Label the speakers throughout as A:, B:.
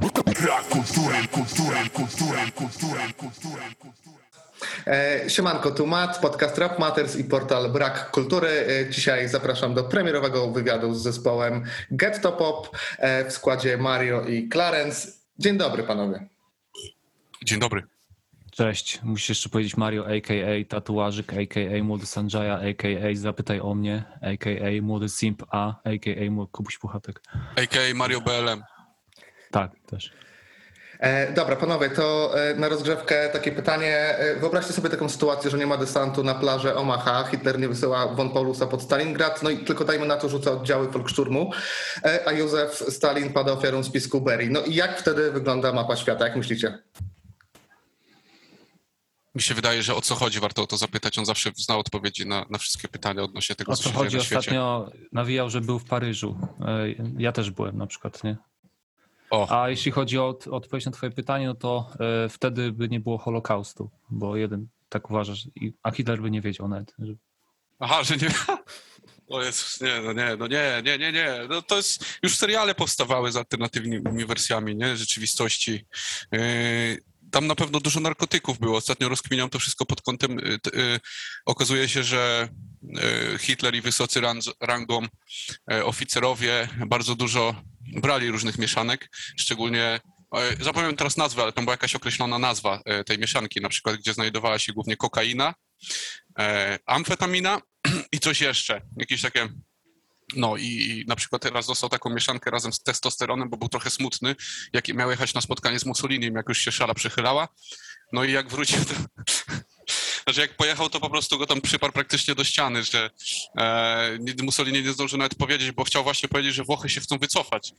A: Brak kultury, kultury, kultury, kultury, kultury, kultury.
B: Siemanko, tu Matt, podcast Rap Matters i portal Brak Kultury. E, Dzisiaj zapraszam do premierowego wywiadu z zespołem Getto Pop e, w składzie Mario i Clarence. Dzień dobry panowie.
C: Dzień dobry.
D: Cześć, musisz jeszcze powiedzieć Mario, a.k.a. Tatuażyk, a.k.a. Młody Sanjaya, a.k.a. Zapytaj o mnie, a.k.a. Młody Simp A, a.k.a. Młody Kubuś Puchatek.
C: A.k.a. Mario BLM.
D: Tak, też.
B: E, dobra, panowie, to e, na rozgrzewkę takie pytanie. E, Wyobraźcie sobie taką sytuację, że nie ma desantu na plażę Omaha, Hitler nie wysyła von Paulusa pod Stalingrad, no i tylko dajmy na to rzuca oddziały Volkszturmu, e, a Józef Stalin pada ofiarą spisku Berii. No i jak wtedy wygląda mapa świata, jak myślicie?
C: Mi się wydaje, że o co chodzi, warto o to zapytać. On zawsze zna odpowiedzi na, na wszystkie pytania odnośnie tego,
D: O
C: co
D: co
C: się dzieje
D: chodzi?
C: na świecie.
D: Ostatnio nawijał, że był w Paryżu. E, Ja też byłem na przykład, nie?
C: O,
D: A jeśli chodzi o od- odpowiedź na twoje pytanie, no to e, wtedy by nie było Holokaustu, bo jeden tak uważasz, i- a Hitler by nie wiedział nawet. Że...
C: aha, że nie... O Jezus, nie, no nie, no nie, nie, nie, nie. No to jest, już seriale powstawały z alternatywnymi wersjami, nie, rzeczywistości. Yy, tam na pewno dużo narkotyków było. Ostatnio rozkminiam to wszystko pod kątem, yy, t- yy, okazuje się, że Hitler i wysocy rang- rangą yy, oficerowie bardzo dużo brali różnych mieszanek, szczególnie yy, Zapomniałem teraz nazwę, ale tam była jakaś określona nazwa tej mieszanki, na przykład gdzie znajdowała się głównie kokaina, e, amfetamina i coś jeszcze, jakieś takie. No i, na przykład teraz dostał taką mieszankę razem z testosteronem, bo był trochę smutny, jak miał jechać na spotkanie z Mussolinim, jak już się szala przychylała. No i jak wrócił, to... Znaczy jak pojechał, to po prostu go tam przyparł praktycznie do ściany, że e, Mussolini nie zdążył nawet powiedzieć, bo chciał właśnie powiedzieć, że Włochy się chcą wycofać,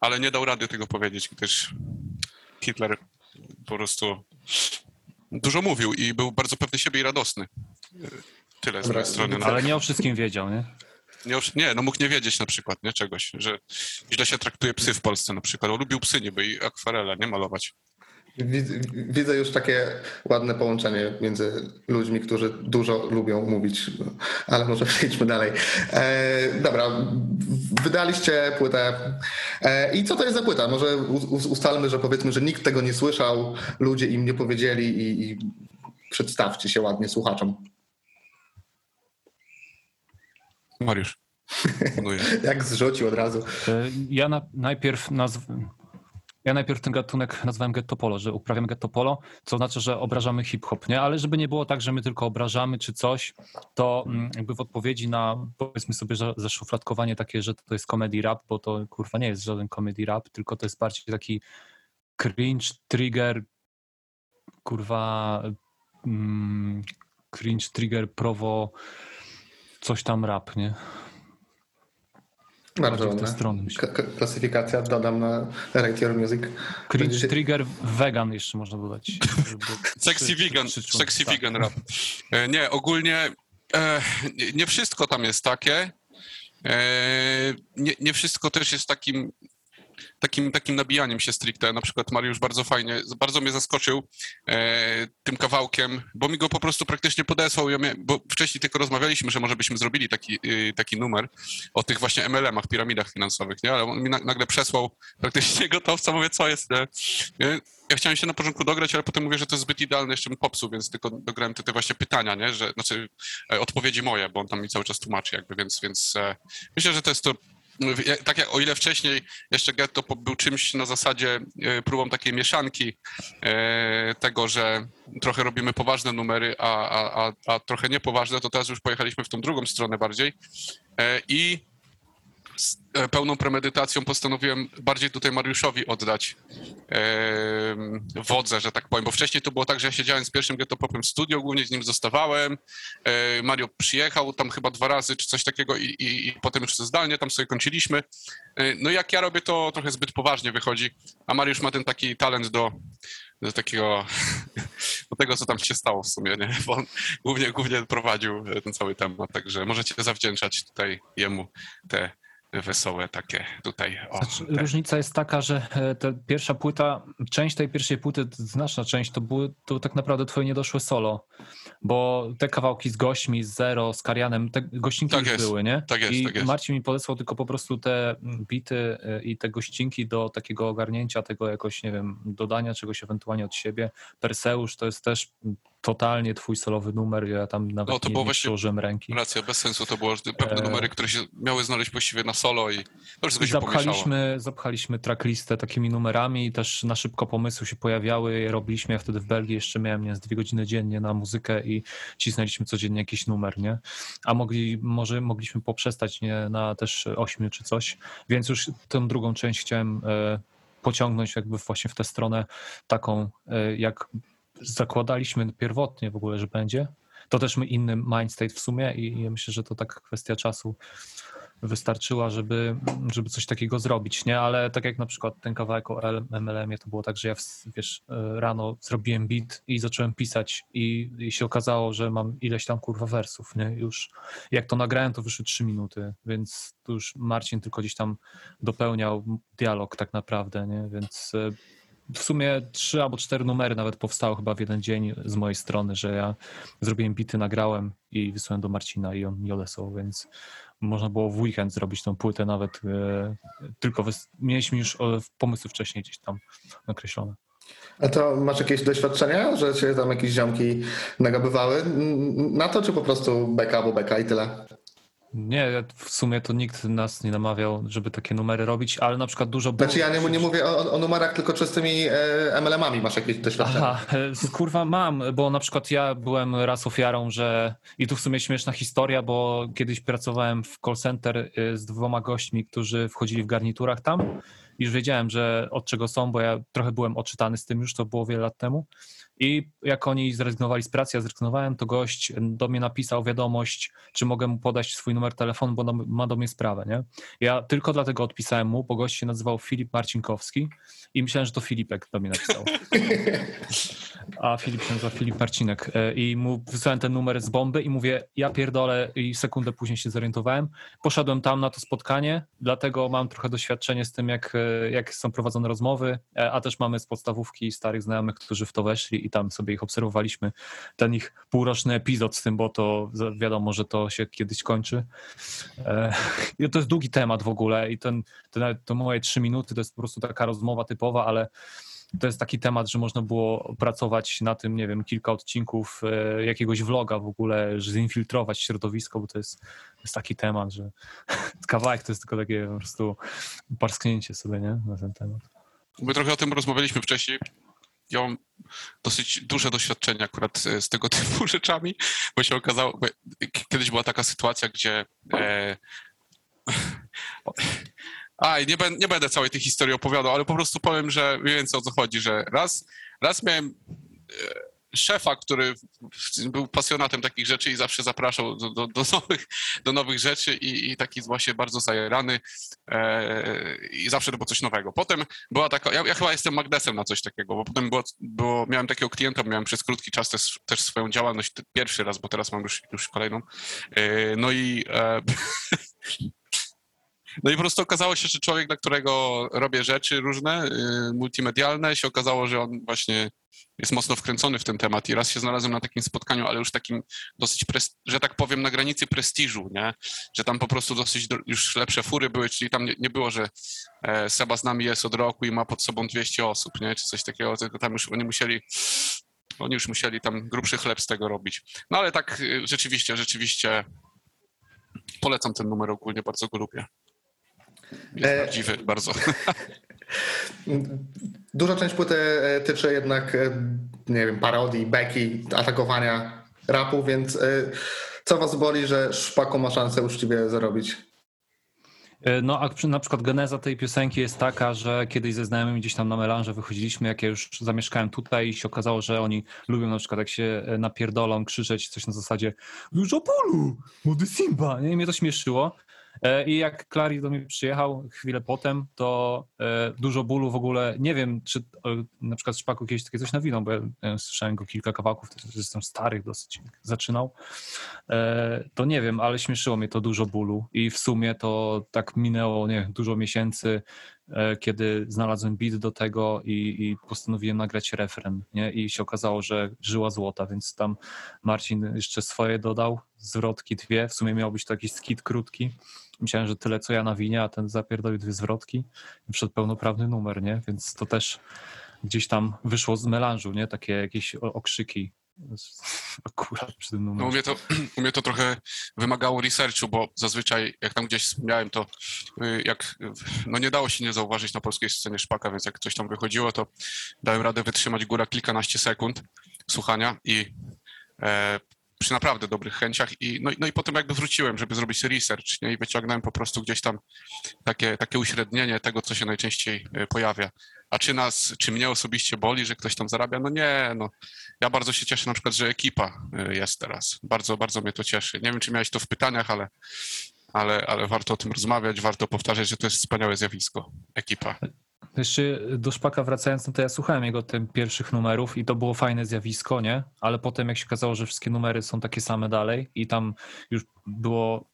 C: ale nie dał rady tego powiedzieć, gdyż Hitler po prostu dużo mówił i był bardzo pewny siebie i radosny. Tyle z mojej strony. na-
D: Ale nie o wszystkim wiedział, nie?
C: Nie, nie, no mógł nie wiedzieć na przykład, nie, czegoś, że źle się traktuje psy w Polsce na przykład. On lubił psy niby i akwarele, nie malować.
B: Widzę, widzę już takie ładne połączenie między ludźmi, którzy dużo lubią mówić, ale może przejdźmy dalej. E, dobra, wydaliście płytę. E, I co to jest za płyta? Może ustalmy, że powiedzmy, że nikt tego nie słyszał, ludzie im nie powiedzieli i, i przedstawcie się ładnie słuchaczom.
C: Mariusz.
B: Jak zrzucił od razu.
D: E, Ja na, najpierw nazw... Ja najpierw ten gatunek nazwałem ghetto polo, że uprawiamy ghetto polo, co znaczy, że obrażamy hip-hop, nie? Ale żeby nie było tak, że my tylko obrażamy czy coś, to mm, jakby w odpowiedzi na, powiedzmy sobie, że zaszufladkowanie takie, że to jest comedy rap, bo to kurwa nie jest żaden comedy rap, tylko to jest bardziej taki cringe, trigger, kurwa mm, cringe, trigger, prowo, coś tam rap, nie?
B: Bardzo
D: Bardziej w tę
B: ładne.
D: stronę myślę.
B: K- k- klasyfikacja dodam na Rate Your Music.
D: Cringe trigger vegan jeszcze można dodać.
C: Sexy
D: trzy-
C: vegan, sexy
D: Tak.
C: vegan rap. E, Nie, ogólnie e, nie- nie wszystko tam jest takie. E, nie, nie wszystko też jest takim, takim, takim nabijaniem się stricte. Na przykład Mariusz bardzo fajnie, bardzo mnie zaskoczył e, tym kawałkiem, bo mi go po prostu praktycznie podesłał, ja mia- bo wcześniej tylko rozmawialiśmy, że może byśmy zrobili taki, y, taki numer o tych właśnie MLM-ach, piramidach finansowych, nie? Ale on mi na, nagle przesłał praktycznie gotowca, mówię, co jest, nie? Ja chciałem się na początku dograć, ale potem mówię, że to jest zbyt idealne, jeszcze bym popsuł, więc tylko dograłem te, te właśnie pytania, nie? Że, znaczy e, odpowiedzi moje, bo on tam mi cały czas tłumaczy jakby, więc, więc e, myślę, że to jest to tak jak o ile wcześniej jeszcze Getto był czymś na zasadzie e, próbą takiej mieszanki e, tego, że trochę robimy poważne numery, a, a, a, a trochę niepoważne, to teraz już pojechaliśmy w tą drugą stronę bardziej. E, i e, pełną premedytacją postanowiłem bardziej tutaj Mariuszowi oddać em, wodzę, że tak powiem, bo wcześniej to było tak, że ja siedziałem z pierwszym Ghetto Popem w studio, głównie z nim zostawałem, e, Mario przyjechał tam chyba dwa razy czy coś takiego i, i, i potem już zdalnie tam sobie kończyliśmy. E, No jak ja robię, to trochę zbyt poważnie wychodzi, a Mariusz ma ten taki talent do, do takiego, do tego, co tam się stało w sumie, nie? Bo on głównie, głównie prowadził e, ten cały temat, także możecie zawdzięczać tutaj jemu te wesołe takie tutaj. O,
D: Znaczy,
C: te.
D: różnica jest taka, że e, ta pierwsza płyta, część tej pierwszej płyty, znaczna część, to były to tak naprawdę twoje niedoszłe solo. Bo te kawałki z gośćmi, z Zero, z Karianem, te gościnki
C: Tak
D: już
C: jest,
D: były, nie?
C: tak jest,
D: I
C: tak jest.
D: Marcin mi podesłał tylko po prostu te mm, bity e, i te gościnki do takiego ogarnięcia tego jakoś, nie wiem, dodania czegoś ewentualnie od siebie. Perseusz to jest też mm, totalnie twój solowy numer, ja tam nawet
C: No, to
D: nie,
C: było
D: nie przyłożyłem ręki.
C: Racja, bez sensu to było, pewne
D: E,
C: numery, które się miały znaleźć właściwie na solo i to wszystko się pomieszało.
D: zapchaliśmy, zapchaliśmy tracklistę takimi numerami i też na szybko pomysły się pojawiały. Robiliśmy, ja wtedy w Belgii jeszcze miałem nie, z dwie godziny dziennie na muzykę i cisnęliśmy codziennie jakiś numer, nie? A mogli, może mogliśmy poprzestać nie, na też ośmiu czy coś, więc już tę drugą część chciałem e, pociągnąć jakby właśnie w tę stronę taką, e, jak zakładaliśmy pierwotnie w ogóle, że będzie. To też my inny mindstate w sumie i, myślę, że to tak kwestia czasu wystarczyła, żeby, żeby coś takiego zrobić, nie? Ale tak jak na przykład ten kawałek o MLM-ie, to było tak, że ja wiesz, e, rano zrobiłem beat i zacząłem pisać i, i się okazało, że mam ileś tam kurwa wersów, nie? Już jak to nagrałem, to wyszły trzy minuty, więc tu już Marcin tylko gdzieś tam dopełniał dialog tak naprawdę, nie? Więc e, w sumie trzy albo cztery numery nawet powstały chyba w jeden dzień z mojej strony, że ja zrobiłem bity, nagrałem i wysłałem do Marcina i on mi odesłał, więc można było w weekend zrobić tą płytę nawet, e, tylko mieliśmy już e, pomysły wcześniej gdzieś tam nakreślone.
B: A to masz jakieś doświadczenia, że cię tam jakieś ziomki nagabywały na to, czy po prostu beka albo beka i tyle?
D: Nie, w sumie to nikt nas nie namawiał, żeby takie numery robić, ale na przykład dużo było...
B: Znaczy ja nie, nie mówię o, o numerach, tylko czystymi e, MLM-ami masz jakieś doświadczenia.
D: Aha, e, kurwa mam, bo na przykład ja byłem raz ofiarą, że i tu w sumie śmieszna historia, bo kiedyś pracowałem w call center e, z dwoma gośćmi, którzy wchodzili w garniturach tam i już wiedziałem, że od czego są, bo ja trochę byłem odczytany z tym już, to było wiele lat temu i jak oni zrezygnowali z pracy, ja zrezygnowałem, to gość do mnie napisał wiadomość, czy mogę mu podać swój numer telefonu, bo ma do mnie sprawę, nie? Ja tylko dlatego odpisałem mu, bo gość się nazywał Filip Marcinkowski i myślałem, że to Filipek do mnie napisał. A Filip się nazywa Filip Marcinek E, i mu wysłałem ten numer z bomby i mówię, ja pierdolę i sekundę później się zorientowałem. Poszedłem tam na to spotkanie, dlatego mam trochę doświadczenie z tym, jak, e, jak są prowadzone rozmowy, e, a też mamy z podstawówki starych znajomych, którzy w to weszli tam sobie ich obserwowaliśmy. Ten ich półroczny epizod z tym, bo to wiadomo, że to się kiedyś kończy. E, I to jest długi temat w ogóle i ten, nawet to moje trzy minuty to jest po prostu taka rozmowa typowa, ale to jest taki temat, że można było pracować na tym, nie wiem, kilka odcinków e, jakiegoś vloga w ogóle, że zinfiltrować środowisko, bo to jest, jest taki temat, że kawałek to jest tylko takie po prostu parsknięcie sobie, nie, na ten temat.
C: My trochę o tym rozmawialiśmy wcześniej. Ja mam dosyć duże doświadczenie akurat e, z tego typu rzeczami, bo się okazało, bo kiedyś była taka sytuacja, gdzie e, Aj, nie, ben, nie będę całej tej historii opowiadał, ale po prostu powiem, że mniej więcej o co chodzi, że raz, raz miałem e, szefa, który był pasjonatem takich rzeczy i zawsze zapraszał do, do, do, nowych, do nowych rzeczy i, i taki właśnie bardzo zajarany e, i zawsze to było coś nowego. Potem była taka, ja, ja chyba jestem magnesem na coś takiego, bo potem było, było, miałem takiego klienta, miałem przez krótki czas też, też swoją działalność, pierwszy raz, bo teraz mam już, już kolejną. E, no i e, no i po prostu okazało się, że człowiek, dla którego robię rzeczy różne, y, multimedialne, się okazało, że on właśnie jest mocno wkręcony w ten temat i raz się znalazłem na takim spotkaniu, ale już takim dosyć, że tak powiem, na granicy prestiżu, nie? Że tam po prostu dosyć do, już lepsze fury były, czyli tam nie, nie było, że e, Seba z nami jest od roku i ma pod sobą 200 osób, nie? Czy coś takiego, tylko tam już oni musieli oni już musieli tam grubszy chleb z tego robić. No ale tak y, rzeczywiście, rzeczywiście polecam ten numer ogólnie, bardzo go lubię. Jest
B: E,
C: prawdziwy, bardzo.
B: Duża część płyty e, tyczy jednak, e, nie wiem, parodii, beki, atakowania rapu, więc e, co was boli, że Szpaku ma szansę uczciwie zarobić?
D: E, No a na przykład geneza tej piosenki jest taka, że kiedyś ze znajomymi gdzieś tam na melanże wychodziliśmy, jak ja już zamieszkałem tutaj i się okazało, że oni lubią na przykład jak się e, napierdolą, krzyczeć coś na zasadzie Dużo polu, młody Simba, nie? I mnie to śmieszyło. E, I jak Clary do mnie przyjechał chwilę potem, to e, dużo bólu w ogóle, nie wiem, czy e, na przykład Szpaku kiedyś takie coś nawinął, bo ja słyszałem go kilka kawałków, też zresztą starych dosyć, zaczynał. To nie wiem, ale śmieszyło mnie to dużo bólu i w sumie to tak minęło, nie dużo miesięcy, kiedy znalazłem beat do tego i, i postanowiłem nagrać refren, nie? I się okazało, że żyła złota, więc tam Marcin jeszcze swoje dodał, zwrotki dwie, w sumie miał być to jakiś skit krótki. Myślałem, że tyle co ja na winie, a ten zapierdolił dwie zwrotki i pełnoprawny numer, nie? Więc to też gdzieś tam wyszło z melanżu, nie? Takie jakieś okrzyki akurat przy tym
C: No u
D: numerze.
C: mnie, to, u mnie to trochę wymagało researchu, bo zazwyczaj jak tam gdzieś wspomniałem, to y, jak no nie dało się nie zauważyć na polskiej scenie szpaka, więc jak coś tam wychodziło, to dałem radę wytrzymać góra kilkanaście sekund słuchania i e, przy naprawdę dobrych chęciach i no, no i potem jakby wróciłem, żeby zrobić research nie? i wyciągnąłem po prostu gdzieś tam takie, takie uśrednienie tego, co się najczęściej e, pojawia. A czy nas, czy mnie osobiście boli, że ktoś tam zarabia? No nie, no ja bardzo się cieszę na przykład, że ekipa y, jest teraz. Bardzo, bardzo mnie to cieszy. Nie wiem, czy miałeś to w pytaniach, ale, ale, ale warto o tym rozmawiać, warto powtarzać, że to jest wspaniałe zjawisko. Ekipa.
D: Jeszcze do Szpaka wracając, no to ja słuchałem jego tym pierwszych numerów i to było fajne zjawisko, nie? Ale potem jak się okazało, że wszystkie numery są takie same dalej i tam już było,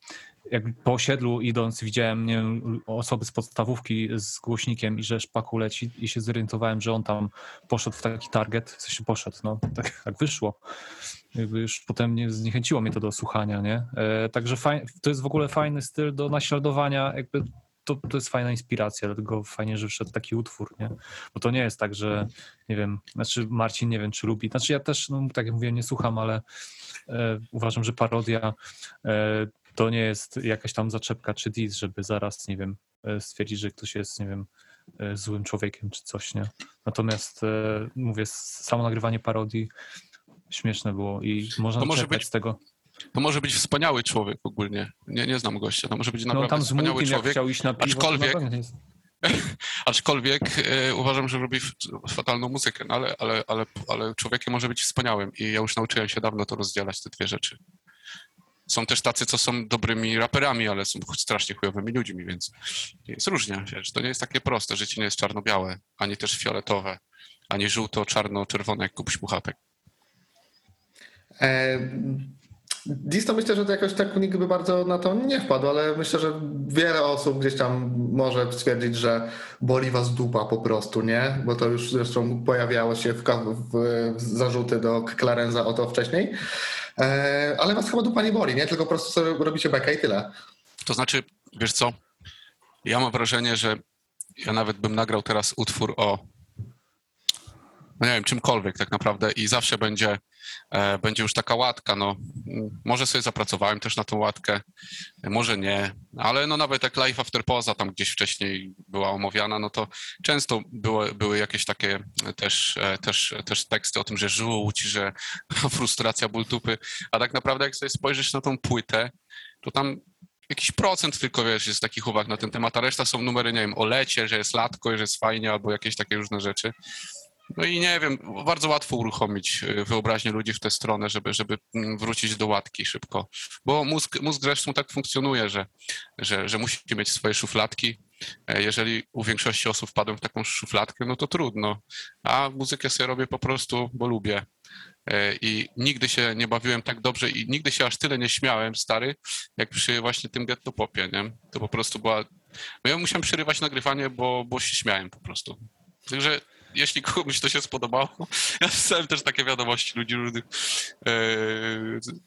D: jakby po osiedlu idąc widziałem, nie wiem, osoby z podstawówki z głośnikiem i że Szpaku leci i się zorientowałem, że on tam poszedł w taki target, w sensie poszedł, no tak, tak wyszło. Jakby już potem nie zniechęciło mnie to do słuchania, nie? E, także faj, to jest w ogóle fajny styl do naśladowania, jakby to, to jest fajna inspiracja, dlatego fajnie, że wszedł taki utwór, nie? Bo to nie jest tak, że nie wiem, znaczy Marcin nie wiem, czy lubi, znaczy ja też, no, tak jak mówiłem, nie słucham, ale e, uważam, że parodia e, to nie jest jakaś tam zaczepka czy diss, żeby zaraz, nie wiem, e, stwierdzić, że ktoś jest, nie wiem, e, złym człowiekiem czy coś, nie? Natomiast e, mówię, samo nagrywanie parodii śmieszne było i można
C: To może być
D: z tego.
C: To może być wspaniały człowiek ogólnie. Nie, nie znam gościa. To może być
D: No
C: naprawdę
D: tam z
C: wspaniały
D: Multim, jak
C: człowiek.
D: chciał iść na piwo,
C: aczkolwiek-. Aczkolwiek e, uważam, że robi fatalną muzykę, no ale, ale, ale, ale człowiekiem może być wspaniałym i ja już nauczyłem się dawno to rozdzielać, te dwie rzeczy. Są też tacy, co są dobrymi raperami, ale są strasznie chujowymi ludźmi, więc jest różnie, wiesz, to nie jest takie proste, życie nie jest czarno-białe, ani też fioletowe, ani żółto-czarno-czerwone jak Kubuś Puchatek.
B: E, Dis to myślę, że to jakoś tak nikt by bardzo na to nie wpadł, ale myślę, że wiele osób gdzieś tam może stwierdzić, że boli was dupa po prostu, nie? Bo to już zresztą pojawiało się w, w, w zarzuty do Clarenza o to wcześniej. E, ale was chyba dupa nie boli, nie? Tylko po prostu sobie robicie bekę i tyle.
C: To znaczy, wiesz co, ja mam wrażenie, że ja nawet bym nagrał teraz utwór o, no nie wiem, czymkolwiek tak naprawdę i zawsze będzie, e, będzie już taka łatka, no może sobie zapracowałem też na tą łatkę, może nie, ale no nawet jak Life After Poza tam gdzieś wcześniej była omawiana, no to często były, były jakieś takie też, e, też, też teksty o tym, że żółć, że frustracja, ból dupy, a tak naprawdę jak sobie spojrzysz na tą płytę, to tam jakiś procent tylko, wiesz, jest takich uwag na ten temat, a reszta są numery, nie wiem, o lecie, że jest latko, że jest fajnie, albo jakieś takie różne rzeczy. No i nie wiem, bardzo łatwo uruchomić y, wyobraźnię ludzi w tę stronę, żeby, żeby mm, wrócić do łatki szybko. Bo mózg, mózg zresztą tak funkcjonuje, że, że, że musi mieć swoje szufladki. E, Jeżeli u większości osób wpadłem w taką szufladkę, no to trudno. A muzykę sobie robię po prostu, bo lubię. E, I nigdy się nie bawiłem tak dobrze i nigdy się aż tyle nie śmiałem, stary, jak przy właśnie tym getto popie, nie? To po prostu była... No ja musiałem przerywać nagrywanie, bo, bo się śmiałem po prostu. Także jeśli komuś to się spodobało, ja dostałem też takie wiadomości ludzi różnych, e,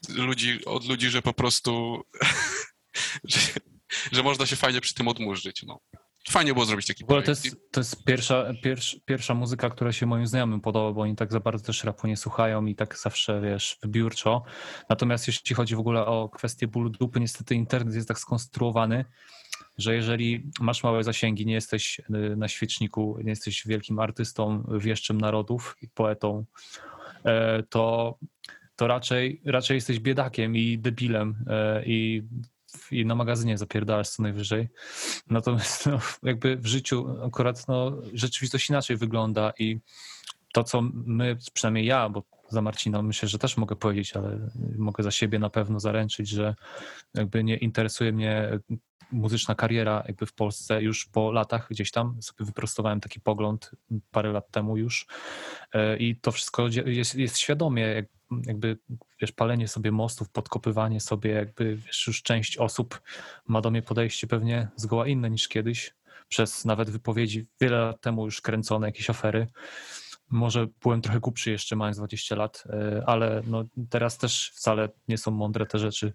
C: ludzi, od ludzi, że po prostu, że, że można się fajnie przy tym odmurzyć, no. Fajnie było zrobić taki
D: ogóle to
C: projekt.
D: jest, to jest pierwsza, pierwsza, pierwsza muzyka, która się moim znajomym podoba, bo oni tak za bardzo też rapu nie słuchają i tak zawsze, wiesz, wybiórczo. Natomiast jeśli chodzi w ogóle o kwestię bólu dupy, niestety internet jest tak skonstruowany, że jeżeli masz małe zasięgi, nie jesteś y, na świeczniku, nie jesteś wielkim artystą, wieszczem narodów i poetą, e, to, to raczej, raczej jesteś biedakiem i debilem e, i, i na magazynie zapierdalasz co najwyżej. Natomiast no, jakby w życiu akurat no, rzeczywistość inaczej wygląda i to, co my, przynajmniej ja, bo za Marcina myślę, że też mogę powiedzieć, ale mogę za siebie na pewno zaręczyć, że jakby nie interesuje mnie muzyczna kariera jakby w Polsce już po latach gdzieś tam sobie wyprostowałem taki pogląd parę lat temu już e, i to wszystko jest, jest świadomie, jak, jakby wiesz, palenie sobie mostów, podkopywanie sobie, jakby wiesz, już część osób ma do mnie podejście pewnie zgoła inne niż kiedyś, przez nawet wypowiedzi wiele lat temu już kręcone jakieś afery. Może byłem trochę głupszy jeszcze mając 20 lat, e, ale no teraz też wcale nie są mądre te rzeczy,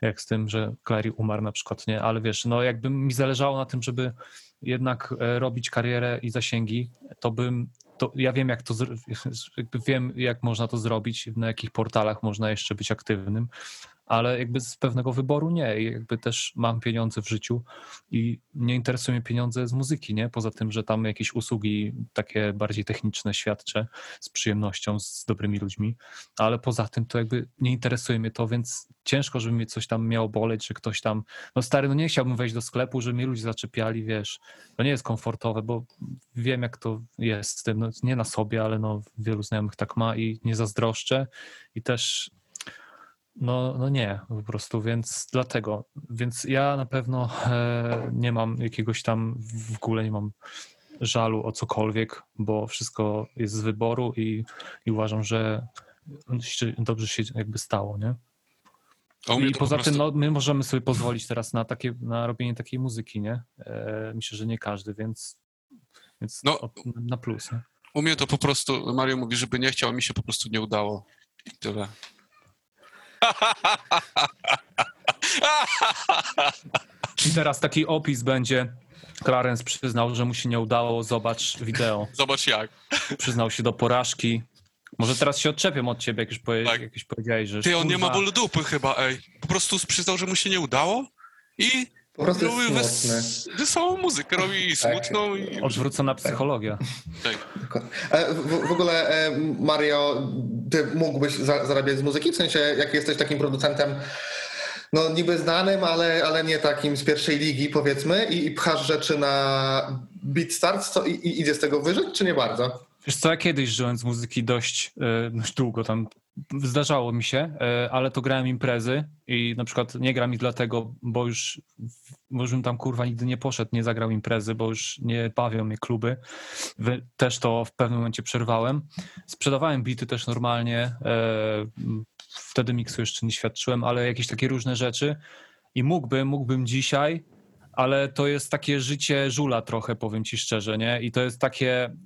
D: jak z tym, że Clary umarł na przykład, nie? Ale wiesz, no jakby mi zależało na tym, żeby jednak e, robić karierę i zasięgi, to bym, to ja wiem jak to, wiem jak można to zrobić, na jakich portalach można jeszcze być aktywnym, ale jakby z pewnego wyboru nie. Jakby też mam pieniądze w życiu i nie interesują mnie pieniądze z muzyki, nie? Poza tym, że tam jakieś usługi takie bardziej techniczne świadczę z przyjemnością, z dobrymi ludźmi, ale poza tym to jakby nie interesuje mnie to, więc ciężko, żeby mnie coś tam miało boleć, że ktoś tam, no stary, no nie chciałbym wejść do sklepu, żeby mnie ludzie zaczepiali, wiesz, to nie jest komfortowe, bo wiem jak to jest no, nie na sobie, ale no wielu znajomych tak ma i nie zazdroszczę i też no, no nie, po prostu, więc dlatego. Więc ja na pewno e, nie mam jakiegoś tam, w ogóle nie mam żalu o cokolwiek, bo wszystko jest z wyboru i, i uważam, że dobrze się jakby stało, nie? I
C: to po
D: poza
C: prostu-
D: tym no, my możemy sobie pozwolić teraz na takie, na robienie takiej muzyki, nie? E, myślę, że nie każdy, więc, więc
C: No.
D: na plus, nie?
C: U mnie to po prostu, Mario mówi, żeby nie chciał, a mi się po prostu nie udało. I Tyle.
D: I teraz taki opis będzie. Clarence przyznał, że mu się nie udało, zobacz wideo.
C: Zobacz jak.
D: Przyznał się do porażki. Może teraz się odczepią od ciebie, jak już, powie,
C: Tak.
D: jak już powiedziałeś, że
C: Ty, on nie ma
D: kurwa,
C: bólu dupy chyba, ej. Po prostu przyznał, że mu się nie udało i
B: Po prostu jest
C: robi
B: smutny.
C: wes- wesołą muzykę, robi
B: Tak.
C: smutną i...
D: Odwrócona psychologia.
C: Tak.
B: E, W, w ogóle, e, Mario, ty mógłbyś za, zarabiać z muzyki? W sensie, jak jesteś takim producentem, no niby znanym, ale, ale nie takim z pierwszej ligi, powiedzmy, i, i pchasz rzeczy na BeatStars, to i, i idzie z tego wyżyć, czy nie bardzo?
D: Wiesz co, ja kiedyś żyłem z muzyki dość, e, dość długo tam. Zdarzało mi się, e, ale to grałem imprezy i na przykład nie gram ich dlatego, bo już, bo już bym tam kurwa nigdy nie poszedł, nie zagrał imprezy, bo już nie bawią mnie kluby. Też to w pewnym momencie przerwałem. Sprzedawałem bity też normalnie. e, Wtedy miksu jeszcze nie świadczyłem, ale jakieś takie różne rzeczy. I mógłbym, mógłbym dzisiaj, ale to jest takie życie żula trochę, powiem ci szczerze, nie? I to jest takie,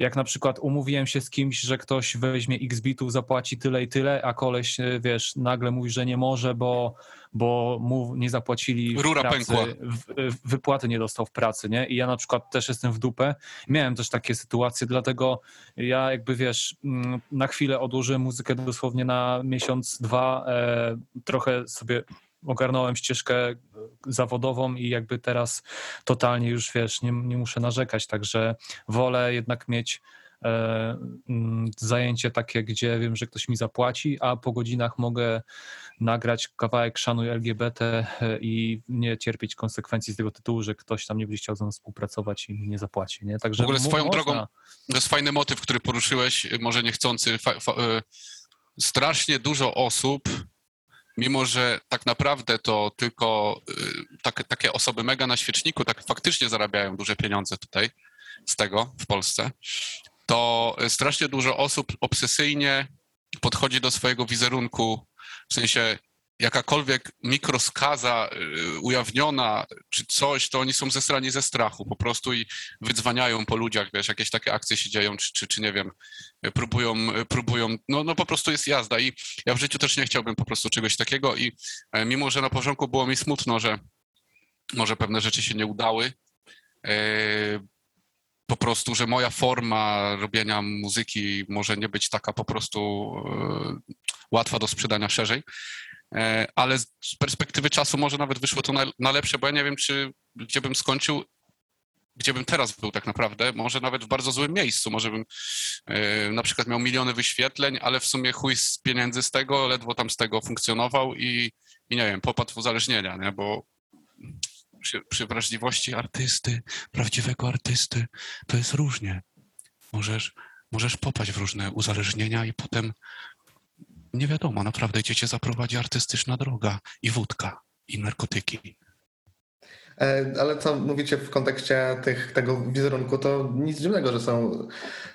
D: jak na przykład umówiłem się z kimś, że ktoś weźmie x bitów, zapłaci tyle i tyle, a koleś, e, wiesz, nagle mówi, że nie może, bo, bo mu nie zapłacili
C: Rura
D: pracy,
C: pękła.
D: w- w- wypłaty nie dostał w pracy, nie? I ja na przykład też jestem w dupę. Miałem też takie sytuacje, dlatego ja jakby, wiesz, mm, na chwilę odłożyłem muzykę dosłownie na miesiąc, dwa, e, trochę sobie ogarnąłem ścieżkę zawodową i jakby teraz totalnie już, wiesz, nie, nie muszę narzekać, także wolę jednak mieć e, mm, zajęcie takie, gdzie wiem, że ktoś mi zapłaci, a po godzinach mogę nagrać kawałek Szanuj LGBT e, i nie cierpieć konsekwencji z tego tytułu, że ktoś tam nie będzie chciał ze mną współpracować i mi nie zapłaci, nie? Także
C: W ogóle swoją
D: można.
C: drogą- To jest fajny motyw, który poruszyłeś, może niechcący. Fa, fa, e, strasznie dużo osób, mimo że tak naprawdę to tylko e, tak, takie osoby mega na świeczniku tak faktycznie zarabiają duże pieniądze tutaj z tego w Polsce, to strasznie dużo osób obsesyjnie podchodzi do swojego wizerunku, w sensie jakakolwiek mikroskaza y, ujawniona czy coś, to oni są zesrani ze strachu po prostu i wydzwaniają po ludziach, wiesz, jakieś takie akcje się dzieją, czy, czy, czy nie wiem, próbują, próbują, no, no po prostu jest jazda i ja w życiu też nie chciałbym po prostu czegoś takiego i e, mimo, że na początku było mi smutno, że może pewne rzeczy się nie udały, e, po prostu, że moja forma robienia muzyki może nie być taka po prostu e, łatwa do sprzedania szerzej, ale z perspektywy czasu może nawet wyszło to na, na lepsze, bo ja nie wiem, czy gdzie bym skończył, gdzie bym teraz był tak naprawdę, może nawet w bardzo złym miejscu, może bym e, na przykład miał miliony wyświetleń, ale w sumie chuj z pieniędzy z tego, ledwo tam z tego funkcjonował i, i nie wiem, popadł w uzależnienia, nie, bo przy, przy wrażliwości artysty, prawdziwego artysty, to jest różnie. Możesz, możesz popaść w różne uzależnienia i potem nie wiadomo, naprawdę gdzie cię zaprowadzi artystyczna droga i wódka, i narkotyki.
B: E, Ale co mówicie w kontekście tych, tego wizerunku, to nic dziwnego, że są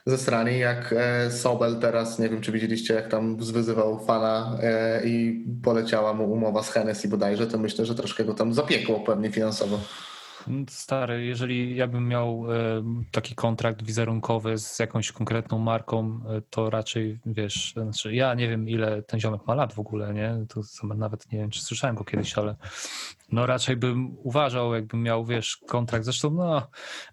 B: zesrani, jak e, Sobel teraz, nie wiem czy widzieliście, jak tam zwyzywał fana e, i poleciała mu umowa z Hennessy bodajże, to myślę, że troszkę go tam zapiekło pewnie finansowo.
D: Stary, jeżeli ja bym miał e, taki kontrakt wizerunkowy z jakąś konkretną marką, e, to raczej wiesz, znaczy ja nie wiem ile ten ziomek ma lat w ogóle, nie? To nawet nie wiem, czy słyszałem go kiedyś, ale no raczej bym uważał, jakbym miał, wiesz, kontrakt. Zresztą, no,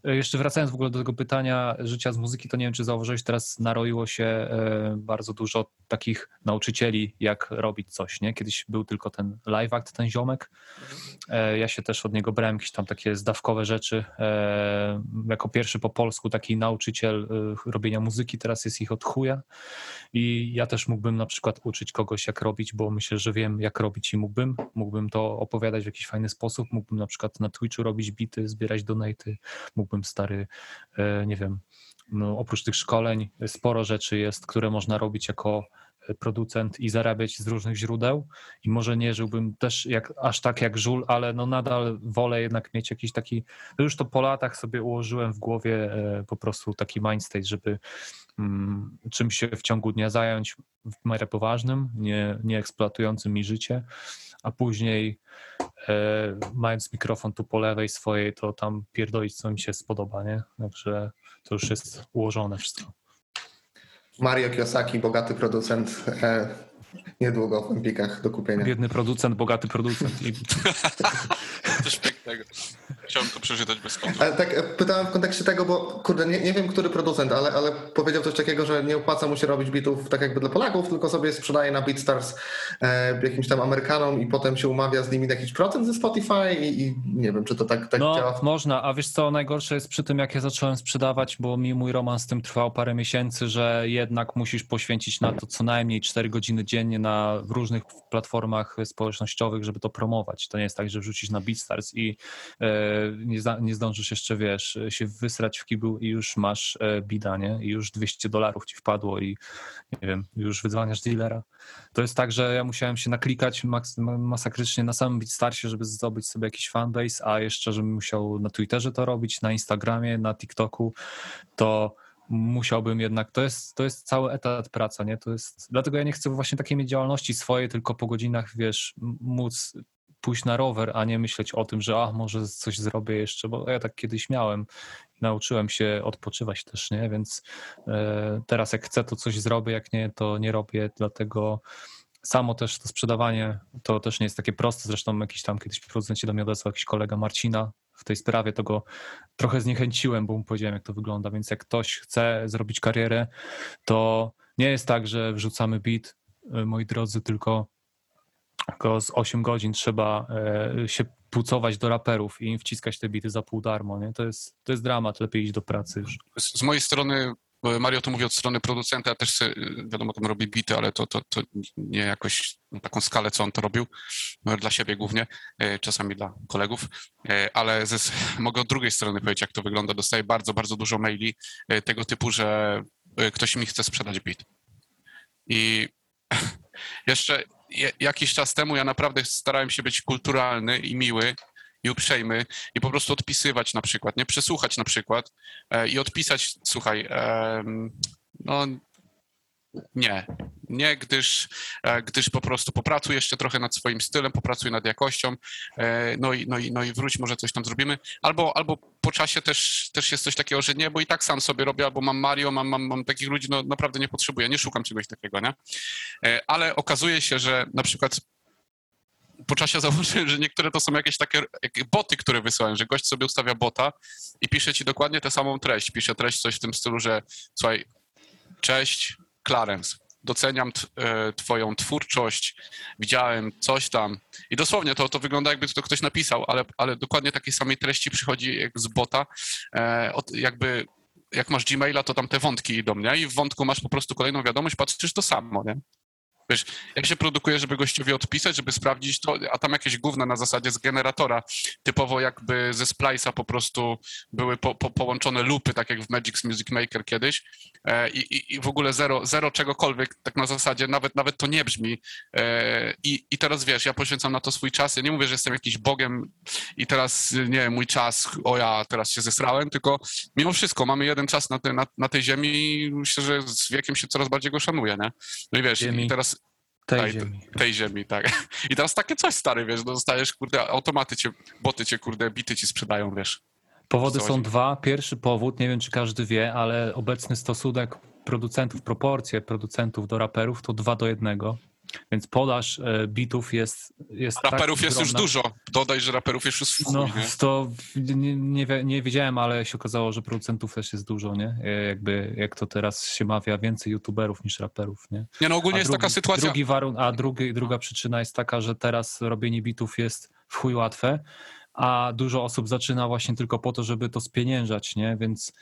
D: jeszcze wracając w ogóle do tego pytania życia z muzyki, to nie wiem, czy zauważyłeś, teraz naroiło się e, bardzo dużo takich nauczycieli, jak robić coś, nie? Kiedyś był tylko ten live act, ten ziomek. E, Ja się też od niego brałem jakieś tam takie zdawkowe rzeczy. E, Jako pierwszy po polsku taki nauczyciel robienia muzyki, teraz jest ich od chuja. I ja też mógłbym na przykład uczyć kogoś, jak robić, bo myślę, że wiem, jak robić i mógłbym. Mógłbym to opowiadać w jakiś fajny sposób. Mógłbym na przykład na Twitchu robić bity, zbierać donaty. Mógłbym stary, e, nie wiem, no, oprócz tych szkoleń sporo rzeczy jest, które można robić jako e, producent i zarabiać z różnych źródeł i może nie żyłbym też jak, aż tak jak żul, ale no nadal wolę jednak mieć jakiś taki, no już to po latach sobie ułożyłem w głowie e, po prostu taki mindstate, żeby mm, czymś się w ciągu dnia zająć w miarę poważnym, nie, nie eksploatującym mi życie, a później mając mikrofon tu po lewej swojej, to tam pierdolić co mi się spodoba, nie? Także to już jest ułożone wszystko.
B: Mario Kiyosaki, bogaty producent, e, niedługo w Empikach do kupienia.
D: Biedny producent, bogaty producent i
C: Coś pięknego. Chciałbym to przeczytać bez konta.
B: Ale tak pytałem w kontekście tego, bo kurde, nie, nie wiem, który producent, ale, ale powiedział coś takiego, że nie opłaca mu się robić bitów tak jakby dla Polaków, tylko sobie sprzedaje na BeatStars e, jakimś tam Amerykanom i potem się umawia z nimi na jakiś procent ze Spotify i, i nie wiem, czy to tak, tak
D: No,
B: działa.
D: można, a wiesz co, najgorsze jest przy tym, jak ja zacząłem sprzedawać, bo mi mój romans z tym trwał parę miesięcy, że jednak musisz poświęcić na to co najmniej 4 godziny dziennie na w różnych platformach społecznościowych, żeby to promować. To nie jest tak, że wrzucisz na BeatStars i e, nie, za, nie zdążysz jeszcze, wiesz, się wysrać w kiblu i już masz e, bida, nie? I już 200 dolarów ci wpadło i nie wiem, już wydzwaniasz dealera. To jest tak, że ja musiałem się naklikać masakrycznie na samym BeatStarsie, żeby zdobyć sobie jakiś fanbase, a jeszcze, żebym musiał na Twitterze to robić, na Instagramie, na TikToku, to musiałbym jednak, to jest, to jest cały etat praca, nie? To jest, dlatego ja nie chcę właśnie takiej mieć działalności swojej, tylko po godzinach, wiesz, móc pójść na rower, a nie myśleć o tym, że a, może coś zrobię jeszcze, bo ja tak kiedyś miałem. Nauczyłem się odpoczywać też, nie? Więc e, teraz jak chcę, to coś zrobię, jak nie, to nie robię, dlatego samo też to sprzedawanie to też nie jest takie proste. Zresztą jakiś tam kiedyś producent się do mnie odezwał, jakiś kolega Marcina w tej sprawie, to go trochę zniechęciłem, bo mu powiedziałem, jak to wygląda. Więc jak ktoś chce zrobić karierę, to nie jest tak, że wrzucamy beat, y, moi drodzy, tylko, tylko z 8 godzin trzeba e, się pucować do raperów i im wciskać te bity za pół darmo. Nie? To, jest, to jest dramat, lepiej iść do pracy już.
C: Z z mojej strony, Mario to mówi od strony producenta, ja też se, wiadomo, tam robi bity, ale to, to, to nie jakoś na taką skalę, co on to robił, no, dla siebie głównie, e, czasami dla kolegów, E, ale ze, mogę od drugiej strony powiedzieć, jak to wygląda. Dostaję bardzo, bardzo dużo maili e, tego typu, że e, ktoś mi chce sprzedać bit. I jeszcze je- jakiś czas temu ja naprawdę starałem się być kulturalny i miły i uprzejmy i po prostu odpisywać na przykład, nie? Przesłuchać na przykład e, i odpisać, słuchaj, em, no nie, nie, gdyż, e, gdyż po prostu popracuj jeszcze trochę nad swoim stylem, popracuj nad jakością, e, no i, no i, no i wróć, może coś tam zrobimy. Albo, albo po czasie też, też jest coś takiego, że nie, bo i tak sam sobie robię, albo mam Mario, mam, mam, mam takich ludzi, no naprawdę nie potrzebuję, nie szukam czegoś takiego, nie? E, Ale okazuje się, że na przykład po czasie zauważyłem, że niektóre to są jakieś takie boty, które wysyłają, że gość sobie ustawia bota i pisze ci dokładnie tę samą treść. Pisze treść coś w tym stylu, że słuchaj, cześć, Clarence, doceniam t, e, twoją twórczość, widziałem coś tam i dosłownie to, to wygląda jakby to ktoś napisał, ale, ale dokładnie takiej samej treści przychodzi jak z bota, e, od, jakby jak masz Gmaila, to tam te wątki idą, nie? I w wątku masz po prostu kolejną wiadomość, patrzysz to samo, nie? Wiesz, jak się produkuje, żeby gościowi odpisać, żeby sprawdzić to, a tam jakieś gówna na zasadzie z generatora, typowo jakby ze Splice'a po prostu były po, po, połączone lupy, tak jak w Magic's Music Maker kiedyś e, i, i, i w ogóle zero, zero czegokolwiek, tak na zasadzie, nawet, nawet to nie brzmi e, i, i teraz wiesz, ja poświęcam na to swój czas, ja nie mówię, że jestem jakiś bogiem i teraz, nie wiem, mój czas, o ja teraz się zesrałem, tylko mimo wszystko mamy jeden czas na, te, na, na tej ziemi i myślę, że z wiekiem się coraz bardziej go szanuje, nie? No i wiesz,
D: Ziemi.
C: i teraz
D: Tej ziemi.
C: tej ziemi, tak. I teraz takie coś, stary, wiesz, no dostajesz, kurde, automaty cię, boty cię, kurde, bity ci sprzedają, wiesz.
D: Powody są
C: chodzi?
D: dwa. Pierwszy powód, nie wiem czy każdy wie, ale obecny stosunek producentów, proporcje producentów do raperów to dwa do jednego. Więc podaż e, bitów jest, jest tak
C: Raperów jest już dużo. Dodaj, że raperów jest już w chuj,
D: No,
C: nie?
D: to nie, nie, nie wiedziałem, ale się okazało, że producentów też jest dużo, nie? E, Jakby, jak to teraz się mawia, więcej youtuberów niż raperów, nie?
C: Nie, no ogólnie
D: A
C: jest
D: drugi,
C: taka sytuacja...
D: Drugi warun- a drugi, druga przyczyna jest taka, że teraz robienie bitów jest w chuj łatwe, a dużo osób zaczyna właśnie tylko po to, żeby to spieniężać, nie? Więc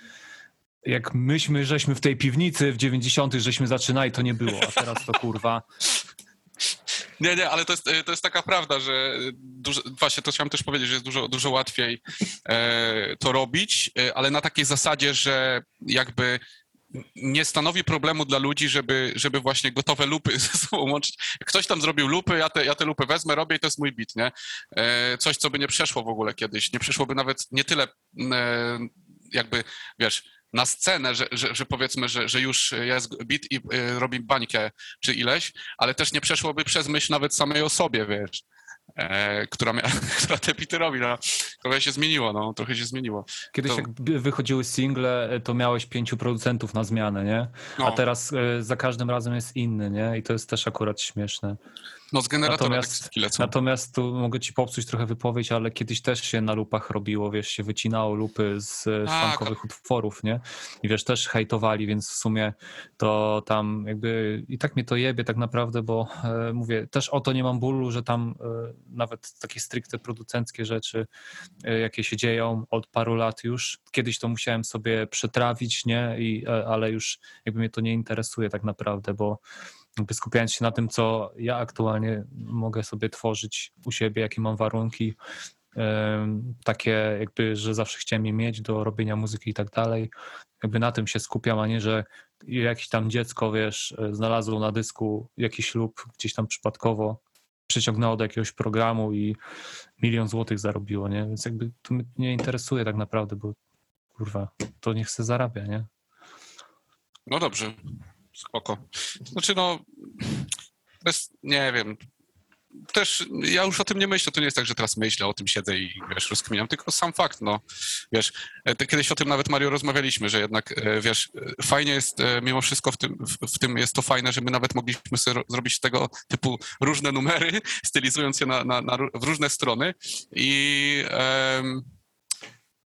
D: jak myśmy, żeśmy w tej piwnicy w 90 żeśmy zaczynali, to nie było, a teraz to kurwa.
C: Nie, nie, ale to jest, to jest taka prawda, że dużo, właśnie to chciałem też powiedzieć, że jest dużo, dużo łatwiej e, to robić, e, ale na takiej zasadzie, że jakby nie stanowi problemu dla ludzi, żeby, żeby właśnie gotowe lupy ze sobą łączyć. Ktoś tam zrobił lupy, ja te, ja te lupy wezmę, robię i to jest mój bit, nie? E, coś, co by nie przeszło w ogóle kiedyś. Nie przyszłoby nawet nie tyle e, jakby, wiesz, na scenę, że, że, że powiedzmy, że, że już jest bit i e, robi bańkę czy ileś, ale też nie przeszłoby przez myśl nawet samej osobie, wiesz, e, która, mia, która te bity robi. No, trochę się zmieniło, no, trochę się zmieniło.
D: Kiedyś
C: To-
D: jak wychodziły single, e, to miałeś pięciu producentów na zmianę, nie?
C: No,
D: A teraz e, za każdym razem jest inny, nie? I to jest też akurat śmieszne.
C: No z generatora
D: natomiast-
C: takie skille co.
D: Natomiast tu mogę ci popsuć trochę wypowiedź, ale kiedyś też się na lupach robiło, wiesz, się wycinało lupy z e,
C: Tak.
D: utworów, nie? I wiesz, też hejtowali, więc w sumie to tam jakby i tak mnie to jebie tak naprawdę, bo e, mówię, też o to nie mam bólu, że tam e, nawet takie stricte producenckie rzeczy, e, jakie się dzieją od paru lat już, kiedyś to musiałem sobie przetrawić, nie? I, e, ale już jakby mnie to nie interesuje tak naprawdę, bo skupiając się na tym, co ja aktualnie mogę sobie tworzyć u siebie, jakie mam warunki, takie jakby, że zawsze chciałem je mieć do robienia muzyki i tak dalej. Jakby na tym się skupiam, a nie, że jakieś tam dziecko, wiesz, znalazło na dysku jakiś lub gdzieś tam przypadkowo przyciągnęło do jakiegoś programu i milion złotych zarobiło, nie? Więc jakby to mnie nie interesuje tak naprawdę, bo kurwa, to niech se zarabia, nie?
C: No dobrze, spoko. Znaczy no, bez, nie wiem, też ja już o tym nie myślę, to nie jest tak, że teraz myślę, o tym siedzę i wiesz, rozkminiam, tylko sam fakt, no, wiesz, e, kiedyś o tym nawet Mario rozmawialiśmy, że jednak, e, wiesz, e, fajnie jest mimo wszystko w tym, w, tym jest to fajne, że my nawet mogliśmy sobie ro- zrobić tego typu różne numery, stylizując je na, na, na, w różne strony. I em,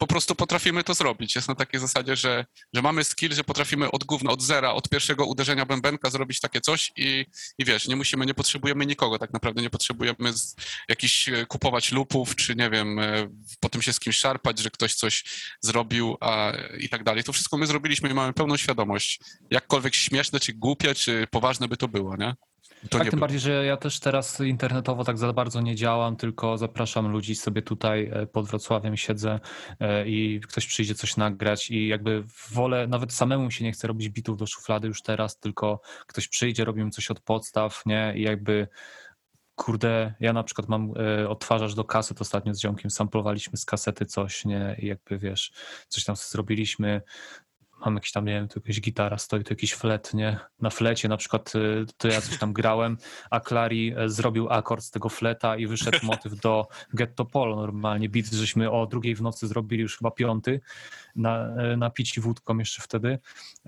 C: po prostu potrafimy to zrobić. Jest na takiej zasadzie, że, że mamy skill, że potrafimy od gówna, od zera, od pierwszego uderzenia bębenka zrobić takie coś i, i wiesz, nie musimy, nie potrzebujemy nikogo tak naprawdę, nie potrzebujemy z, e, kupować lupów, czy nie wiem, e, potem się z kimś szarpać, że ktoś coś zrobił a, i tak dalej. To wszystko my zrobiliśmy i mamy pełną świadomość, jakkolwiek śmieszne, czy głupie, czy poważne by to było, nie? To
D: tak, tym
C: było.
D: bardziej, że ja też teraz internetowo tak za bardzo nie działam, tylko zapraszam ludzi sobie tutaj e, pod Wrocławiem siedzę e, i ktoś przyjdzie coś nagrać i jakby wolę, nawet samemu się nie chcę robić bitów do szuflady już teraz, tylko ktoś przyjdzie, robimy coś od podstaw, nie? I jakby kurde, ja na przykład mam e, odtwarzacz do kaset ostatnio z ziomkiem, samplowaliśmy z kasety coś, nie? I jakby wiesz, coś tam zrobiliśmy, mam jakiś tam, nie wiem, tu jakaś gitara stoi, tu jakiś flet, nie? Na flecie na przykład y, to ja coś tam grałem, a Clary e, zrobił akord z tego fleta i wyszedł motyw do Getto Polo normalnie. Beat żeśmy o drugiej w nocy zrobili już chyba piąty, na, e, napici wódką jeszcze wtedy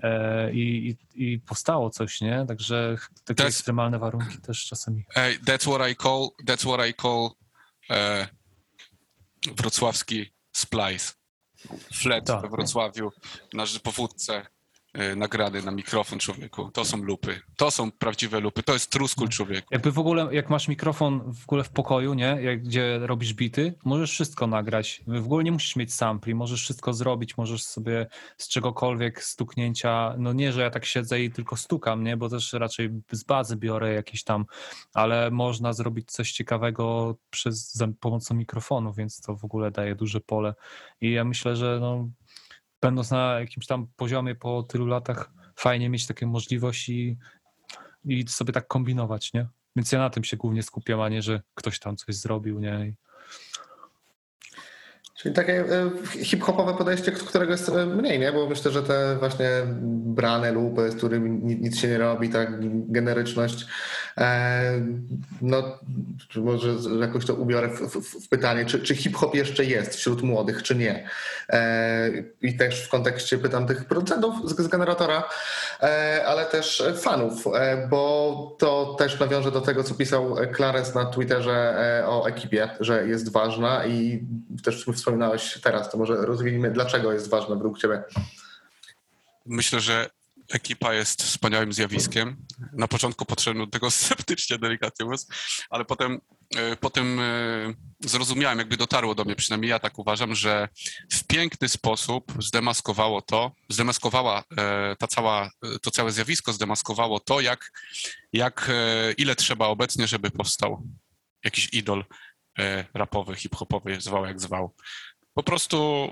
D: e, i, i, i powstało coś, nie? Także takie
C: That's-
D: ekstremalne warunki też czasami.
C: Ej, that's what I call, that's what I call e, wrocławski splice. Flet
D: Tak.
C: we Wrocławiu, na powódce. e, nagrany na mikrofon człowieku. To są lupy. To są prawdziwe lupy. To jest truskul człowieku.
D: Jakby w ogóle, jak masz mikrofon w ogóle w pokoju, nie? Jak, gdzie robisz bity, możesz wszystko nagrać. W ogóle nie musisz mieć sampli, możesz wszystko zrobić, możesz sobie z czegokolwiek stuknięcia, no nie, że ja tak siedzę i tylko stukam, nie? Bo też raczej z bazy biorę jakieś tam, ale można zrobić coś ciekawego przez, za pomocą mikrofonu, więc to w ogóle daje duże pole. I ja myślę, że no, będąc na jakimś tam poziomie po tylu latach, fajnie mieć takie możliwości i sobie tak kombinować, nie? Więc ja na tym się głównie skupiam, a nie, że ktoś tam coś zrobił, nie?
B: Czyli takie e, hip-hopowe podejście, którego jest e, mniej, nie? Bo myślę, że te właśnie brane lupy, z którymi ni- nic się nie robi, tak generyczność, no może jakoś to ubiorę w, w, w pytanie, czy, czy hip-hop jeszcze jest wśród młodych, czy nie? E, I też w kontekście pytam tych producentów z, z generatora, e, ale też fanów, e, bo to też nawiąże do tego, co pisał Clarence na Twitterze e, o ekipie, że jest ważna i też wspominałeś teraz, to może rozwiniemy, dlaczego jest ważna według ciebie.
C: Myślę, że ekipa jest wspaniałym zjawiskiem. Na początku podszedłem do tego sceptycznie, delikatnie mówiąc, ale potem, e, potem e, zrozumiałem, jakby dotarło do mnie, przynajmniej ja tak uważam, że w piękny sposób zdemaskowało to, zdemaskowała e, ta cała, to całe zjawisko zdemaskowało to, jak, jak ile trzeba obecnie, żeby powstał jakiś idol rapowy, hip-hopowy, zwał jak zwał. Po prostu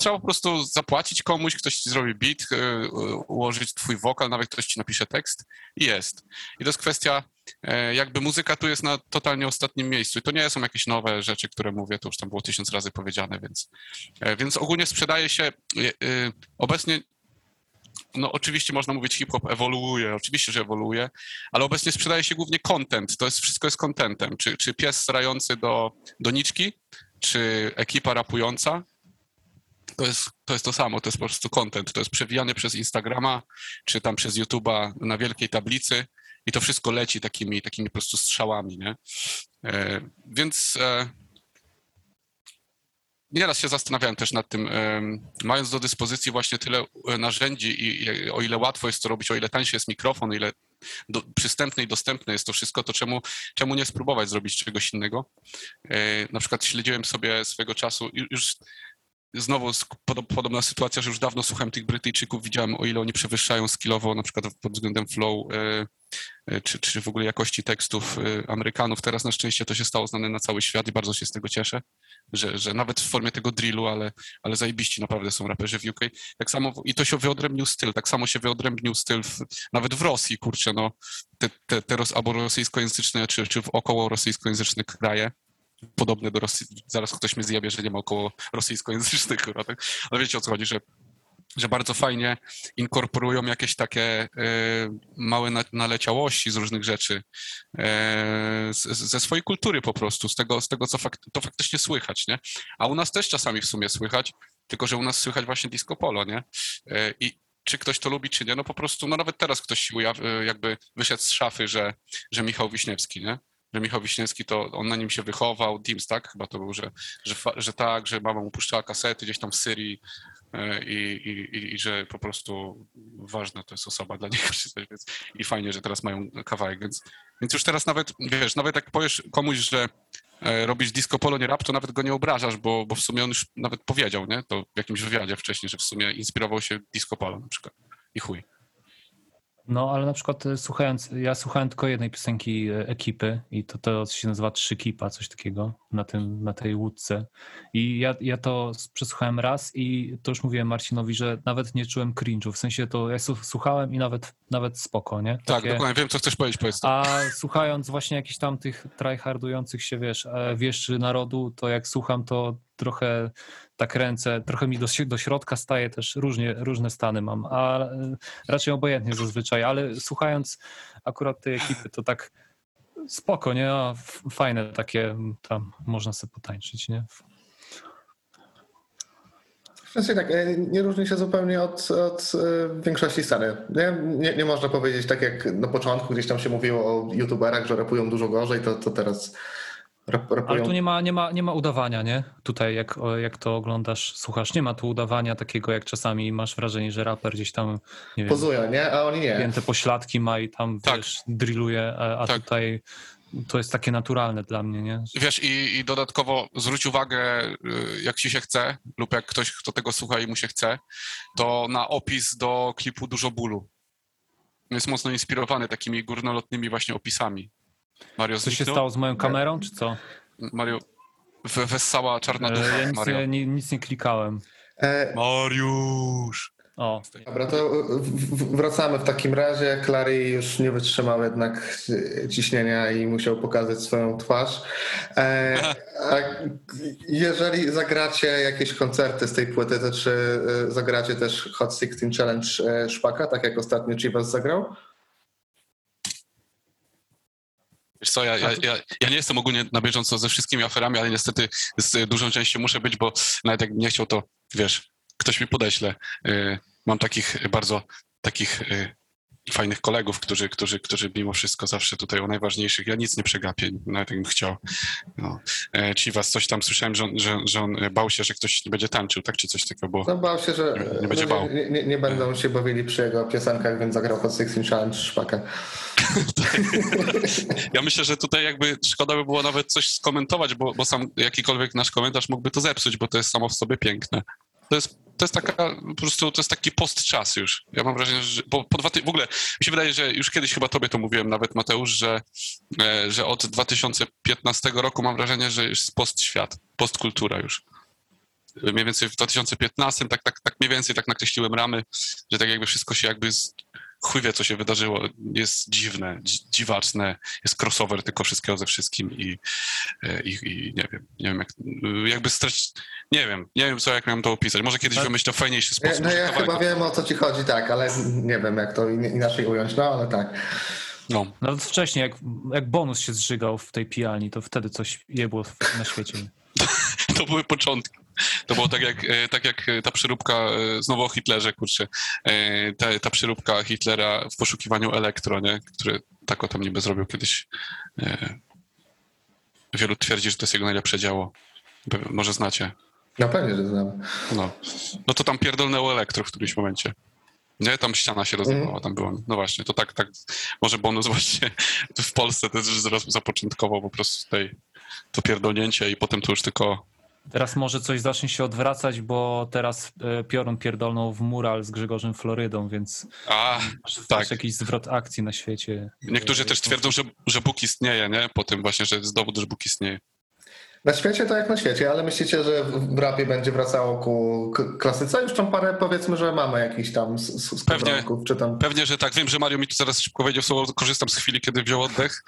C: trzeba po prostu zapłacić komuś, ktoś ci zrobi beat, e, ułożyć twój wokal, nawet ktoś ci napisze tekst i jest. I to jest kwestia, e, jakby muzyka tu jest na totalnie ostatnim miejscu. I to nie są jakieś nowe rzeczy, które mówię, to już tam było tysiąc razy powiedziane, więc, e, więc ogólnie sprzedaje się e, obecnie no oczywiście można mówić hip-hop ewoluuje, oczywiście, że ewoluuje, ale obecnie sprzedaje się głównie content, to jest, wszystko jest contentem, czy, czy pies strający do doniczki, czy ekipa rapująca, to jest, to jest to samo, to jest po prostu content, to jest przewijane przez Instagrama, czy tam przez YouTube'a na wielkiej tablicy i to wszystko leci takimi, takimi po prostu strzałami, nie? E, więc e, nieraz się zastanawiałem też nad tym, em, mając do dyspozycji właśnie tyle e, narzędzi i, i o ile łatwo jest to robić, o ile tańszy jest mikrofon, o ile do, przystępne i dostępne jest to wszystko, to czemu, czemu nie spróbować zrobić czegoś innego? E, na przykład śledziłem sobie swego czasu, ju- już znowu podobna sytuacja, że już dawno słuchałem tych Brytyjczyków, widziałem o ile oni przewyższają skillowo, na przykład pod względem flow, e, e, czy, czy w ogóle jakości tekstów e, Amerykanów. Teraz na szczęście to się stało znane na cały świat i bardzo się z tego cieszę, że, że nawet w formie tego drillu, ale, ale zajebiści naprawdę są raperzy w UK. Tak samo, i to się wyodrębnił styl, tak samo się wyodrębnił styl w, nawet w Rosji, kurczę, no, te, te, te ros, albo rosyjskojęzyczne, czy, czy w około rosyjskojęzyczne kraje, podobne do Rosji, zaraz ktoś mnie zjebie, że nie ma około rosyjskojęzycznych, kurwa, tak? ale wiecie o co chodzi, że, że bardzo fajnie inkorporują jakieś takie e, małe na, naleciałości z różnych rzeczy, e, ze swojej kultury po prostu, z tego, z tego co to faktycznie słychać, nie? A u nas też czasami w sumie słychać, tylko że u nas słychać właśnie disco polo, nie? E, I czy ktoś to lubi, czy nie, no po prostu, no nawet teraz ktoś jakby wyszedł z szafy, że, że Michał Wiśniewski, nie? Że Michał Wiśniewski to on na nim się wychował, Dims, tak? Chyba to był, że, że, że tak, że mama mu puszczała kasety gdzieś tam w Syrii e, i, i, i, i że po prostu ważna to jest osoba dla niego, więc i fajnie, że teraz mają kawałek, więc, więc już teraz nawet, wiesz, nawet jak powiesz komuś, że e, robisz disco polo, nie rap, to nawet go nie obrażasz, bo, bo w sumie on już nawet powiedział, nie? To w jakimś wywiadzie wcześniej, że w sumie inspirował się disco polo na przykład. I chuj.
D: No, ale na przykład e, słuchając, ja słuchałem tylko jednej piosenki e, ekipy i to, to się nazywa Trzy Kipa, coś takiego na, tym, na tej łódce. I ja, ja to przesłuchałem raz i to już mówiłem Marcinowi, że nawet nie czułem cringe'u, w sensie to ja słuchałem i nawet, nawet spoko, nie?
C: Tak,
D: Takie-
C: dokładnie, wiem co chcesz powiedzieć, powiedz to.
D: A słuchając właśnie jakichś tam tych tryhardujących się, wiesz, e, wieszczy narodu, to jak słucham, to trochę tak ręce, trochę mi do, do środka staje też, różnie, różne stany mam, a e, raczej obojętnie zazwyczaj, ale słuchając akurat tej ekipy, to tak spoko, nie? A fajne takie, tam można sobie potańczyć, nie?
B: Sensie tak, e, nie różni się zupełnie od, od e, większości sceny. Nie, nie, nie można powiedzieć tak jak na początku gdzieś tam się mówiło o youtuberach, że rapują dużo gorzej, to, to teraz Rap,
D: Ale tu nie ma, nie ma, nie ma udawania, nie? Tutaj jak, jak to oglądasz, słuchasz, nie ma tu udawania takiego, jak czasami masz wrażenie, że raper gdzieś tam, nie wiem,
B: Pozują, nie? A oni nie.
D: pięte pośladki ma i tam,
C: Tak.
D: wiesz, drilluje, a, a
C: Tak.
D: tutaj to jest takie naturalne dla mnie, nie?
C: Wiesz, i, i dodatkowo zwróć uwagę, y, jak ci się chce, lub jak ktoś, kto tego słucha i mu się chce, to na opis do klipu Dużo Bólu. Jest mocno inspirowany takimi górnolotnymi właśnie opisami. Mario
D: Co się
C: zniknął?
D: stało z moją kamerą, czy co?
C: Mario, w- wessała czarna
D: E,
C: ducha,
D: Ja nic
C: Mario.
D: nie, ni- nic nie klikałem.
B: E,
C: Mariusz!
D: O,
B: Dobra, to w- w- wracamy w takim razie. Clary już nie wytrzymał jednak e, ciśnienia i musiał pokazać swoją twarz. E, a jeżeli zagracie jakieś koncerty z tej płyty, to czy e, zagracie też Hot 16 Challenge e, Szpaka, tak jak ostatnio Chivas zagrał?
C: Wiesz co, ja, ja, ja, ja nie jestem ogólnie na bieżąco ze wszystkimi aferami, ale niestety z dużą częścią muszę być, bo nawet jakbym nie chciał, to wiesz, ktoś mi podeśle. Y, Mam takich bardzo takich y, fajnych kolegów, którzy, którzy, którzy mimo wszystko zawsze tutaj o najważniejszych, ja nic nie przegapię, nawet jakbym chciał. No. E, Chivas, coś tam słyszałem, że on, że, że on bał się, że ktoś nie będzie tańczył, tak, czy coś takiego było.
B: No bał się, że
C: Nie- nie będzie
B: ludzie
C: bał.
B: nie, nie, nie będą się bawili przy jego piosenkach, więc zagrał Hot 16 Challenge Szpaka.
C: Ja myślę, że tutaj jakby szkoda by było nawet coś skomentować, bo, bo sam jakikolwiek nasz komentarz mógłby to zepsuć, bo to jest samo w sobie piękne. To jest, to jest taka, po prostu to jest taki postczas już. Ja mam wrażenie, że bo po dwa ty... w ogóle mi się wydaje, że już kiedyś chyba tobie to mówiłem, nawet Mateusz, że, e, że od 2015 roku mam wrażenie, że jest postświat, postkultura już. Mniej więcej w 2015 tak, tak, tak mniej więcej tak nakreśliłem ramy, że tak jakby wszystko się jakby. Chuj wie, co się wydarzyło. Jest dziwne, dzi- dziwaczne, jest crossover tylko wszystkiego ze wszystkim i, e, i, i nie wiem, nie wiem jak, jakby stracić, nie wiem, nie wiem co, jak miałem to opisać. Może kiedyś
D: Tak.
C: wymyślę fajniejszy sposób.
B: no ja
C: kawałek-
B: chyba wiem o co ci chodzi, tak, ale nie wiem jak to in- inaczej ująć, no ale tak.
C: No,
D: nawet wcześniej, jak, jak bonus się zżygał w tej pijalni, to wtedy coś jebło w- na świecie.
C: to były początki. To było tak jak, e, tak jak ta przyróbka, e, znowu o Hitlerze, kurczę, e, ta, ta przyróbka Hitlera w poszukiwaniu elektro, nie? który tako tam niby zrobił kiedyś. e, Wielu twierdzi, że to jest jego najlepsze dzieło. Może znacie.
B: No pewnie, że znamy.
C: No. no to tam pierdolnęło elektro w którymś momencie. Nie, tam ściana się rozerwała, tam była. No właśnie, to tak, tak, może bonus właśnie w Polsce też zaraz zapoczątkował po prostu tutaj to pierdolnięcie i potem to już tylko
D: Teraz może coś zacznie się odwracać, bo teraz e, Piorun pierdolnął w mural z Grzegorzem Florydą, więc
C: A, tak.
D: jakiś zwrot akcji na świecie.
C: niektórzy też twierdzą, że, że Bóg istnieje, nie? Po tym właśnie, że jest dowód, że Bóg istnieje.
B: Na świecie to jak na świecie, ale myślicie, że w rapie będzie wracało ku klasyce? Już tam parę powiedzmy, że mamy jakiś tam z, z,
C: Pewnie.
B: czy tam...
C: Pewnie, że tak. Wiem, że Mario mi tu zaraz szybko powiedział słowo, korzystam z chwili, kiedy wziął oddech.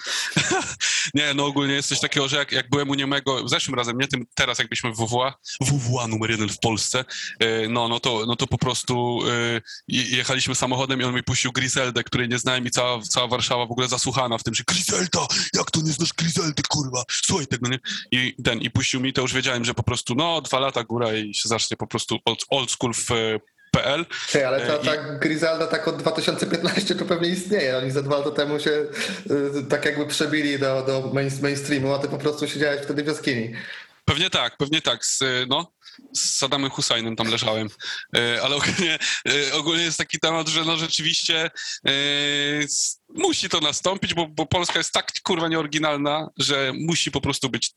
C: nie, no ogólnie jest coś takiego, że jak, jak byłem u niemego, zeszłym razem, nie tym teraz, jak byliśmy w WWA, WWA numer jeden w Polsce, e, no, no, to, no to po prostu e, je- jechaliśmy samochodem i on mi puścił Griseldę, której nie znałem i cała, cała Warszawa w ogóle zasłuchana w tym, że Griselda, jak to nie znasz Griseldy, kurwa, słuchaj tego, nie? I ten, i puścił mi, to już wiedziałem, że po prostu, no, dwa lata góra i się zacznie po prostu old, old school w e, PL.
B: Ty, ale ta,
C: E, i-
B: ta Griselda tak od 2015 to pewnie istnieje. Oni za dwa lata temu się y, tak jakby przebili do, do main, mainstreamu, a ty po prostu siedziałeś wtedy w jaskini.
C: Pewnie tak, pewnie tak. Z, no, z Saddamem Husseinem tam leżałem. Ale ogólnie, ogólnie jest taki temat, że no rzeczywiście musi to nastąpić, bo, bo Polska jest tak kurwa nieoryginalna, że musi po prostu być,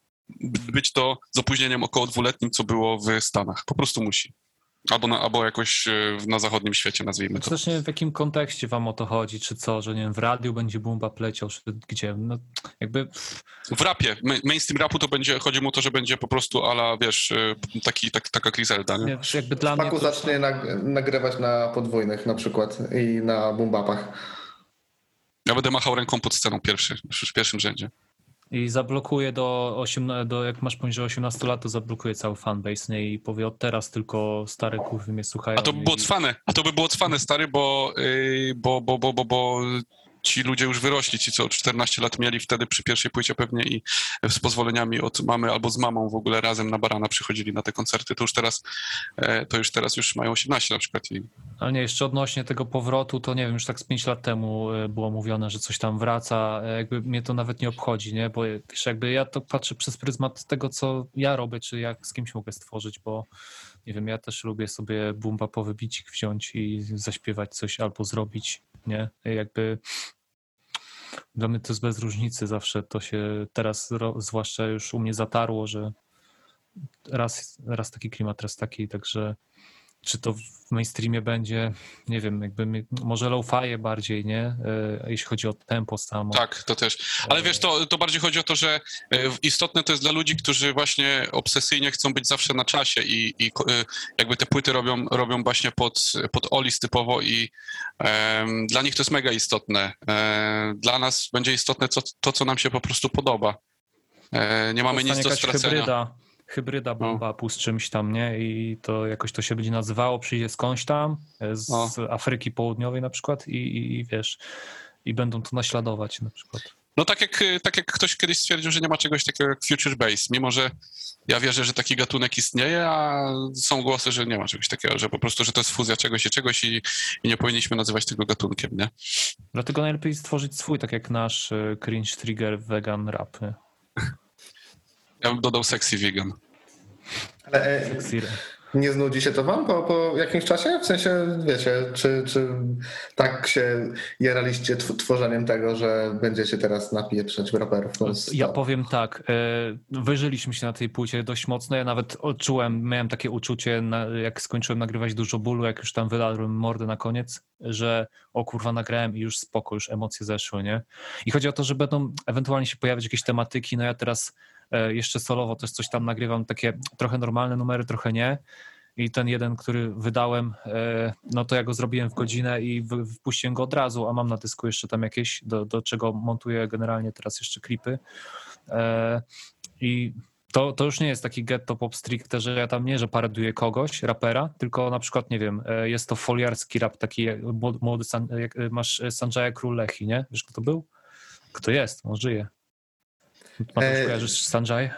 C: być to z opóźnieniem około dwuletnim, co było w Stanach. Po prostu musi. Albo, na, albo jakoś y, na zachodnim świecie, nazwijmy to.
D: Też nie wiem, w jakim kontekście wam o to chodzi, czy co, że nie wiem, w radiu będzie bumba pleciał, czy gdzie, no jakby
C: W rapie, ma- mainstream rapu to będzie, chodzi mu o to, że będzie po prostu ala, wiesz, y, taki, tak, taka Griselda, nie?
D: nie, jakby dla mnie
B: Paku
D: to,
B: zacznie nag- nagrywać na podwójnych na przykład i na bumbapach.
C: Ja będę machał ręką pod sceną pierwszy, w pierwszym rzędzie.
D: I zablokuje do 18, do, jak masz poniżej 18 lat, to zablokuje cały fanbase, nie, i powie od teraz tylko stare kurwy mnie słuchają.
C: A to by było
D: i-
C: cwane, a to by było cwane, stary, bo, yy, bo, bo, bo, bo, bo ci ludzie już wyrośli, ci co 14 lat mieli wtedy przy pierwszej płycie pewnie i z pozwoleniami od mamy albo z mamą w ogóle razem na barana przychodzili na te koncerty, to już teraz, e, to już teraz już mają 18 na przykład
D: Ale nie, jeszcze odnośnie tego powrotu, to nie wiem, już tak z 5 lat temu e, było mówione, że coś tam wraca. E, Jakby mnie to nawet nie obchodzi, nie? Bo wiesz, jakby ja to patrzę przez pryzmat tego, co ja robię, czy jak z kimś mogę stworzyć, bo nie wiem, ja też lubię sobie bumba po wybicik wziąć i zaśpiewać coś albo zrobić, nie? Jakby dla mnie to jest bez różnicy zawsze. To się teraz, zwłaszcza już u mnie zatarło, że raz, raz taki klimat, raz taki, także czy to w mainstreamie będzie, nie wiem, jakby może low-fi bardziej, nie? E, Jeśli chodzi o tempo samo.
C: Tak, to też. Ale wiesz, to, to bardziej chodzi o to, że e, istotne to jest dla ludzi, którzy właśnie obsesyjnie chcą być zawsze na czasie i, i e, jakby te płyty robią, robią właśnie pod, pod Olis typowo i em, dla nich to jest mega istotne. Dla nas będzie istotne to, to, co nam się po prostu podoba. Nie mamy nic do stracenia.
D: hybryda, hybryda bombapu z czymś tam, nie? I to jakoś to się będzie nazywało, przyjdzie skądś tam, e, z
C: No.
D: Afryki Południowej na przykład i, i, i wiesz, i będą to naśladować na przykład.
C: No tak jak, tak jak ktoś kiedyś stwierdził, że nie ma czegoś takiego jak Future Bass, mimo że ja wierzę, że taki gatunek istnieje, a są głosy, że nie ma czegoś takiego, że po prostu, że to jest fuzja czegoś i czegoś i, i nie powinniśmy nazywać tego gatunkiem, nie?
D: Dlatego najlepiej stworzyć swój, tak jak nasz e, cringe trigger vegan rap.
C: Ja bym dodał sexy vegan.
B: Ale e, nie znudzi się to wam po, po jakimś czasie? W sensie, wiecie, czy, czy tak się jaraliście tw- tworzeniem tego, że będziecie teraz napieprzać raperów?
D: Ja powiem tak, e, wyżyliśmy się na tej płycie dość mocno. Ja nawet odczułem, miałem takie uczucie, na, jak skończyłem nagrywać dużo bólu, jak już tam wylałem mordę na koniec, że o kurwa nagrałem i już spoko, już emocje zeszły, nie? I chodzi o to, że będą ewentualnie się pojawiać jakieś tematyki, no ja teraz jeszcze solowo też coś tam nagrywam, takie trochę normalne numery, trochę nie. I ten jeden, który wydałem, e, no to ja go zrobiłem w godzinę i wpuściłem go od razu, a mam na dysku jeszcze tam jakieś, do, do czego montuję generalnie teraz jeszcze klipy. E, I to, to już nie jest taki ghetto pop stricte, że ja tam nie, że paraduję kogoś, rapera, tylko na przykład, nie wiem, e, jest to foliarski rap, taki młody, e, masz e, Sanjaya Król Lechi, nie? Wiesz, kto to był? Kto jest? On żyje. Mateusz,
B: E,
D: kojarzysz Sanjay?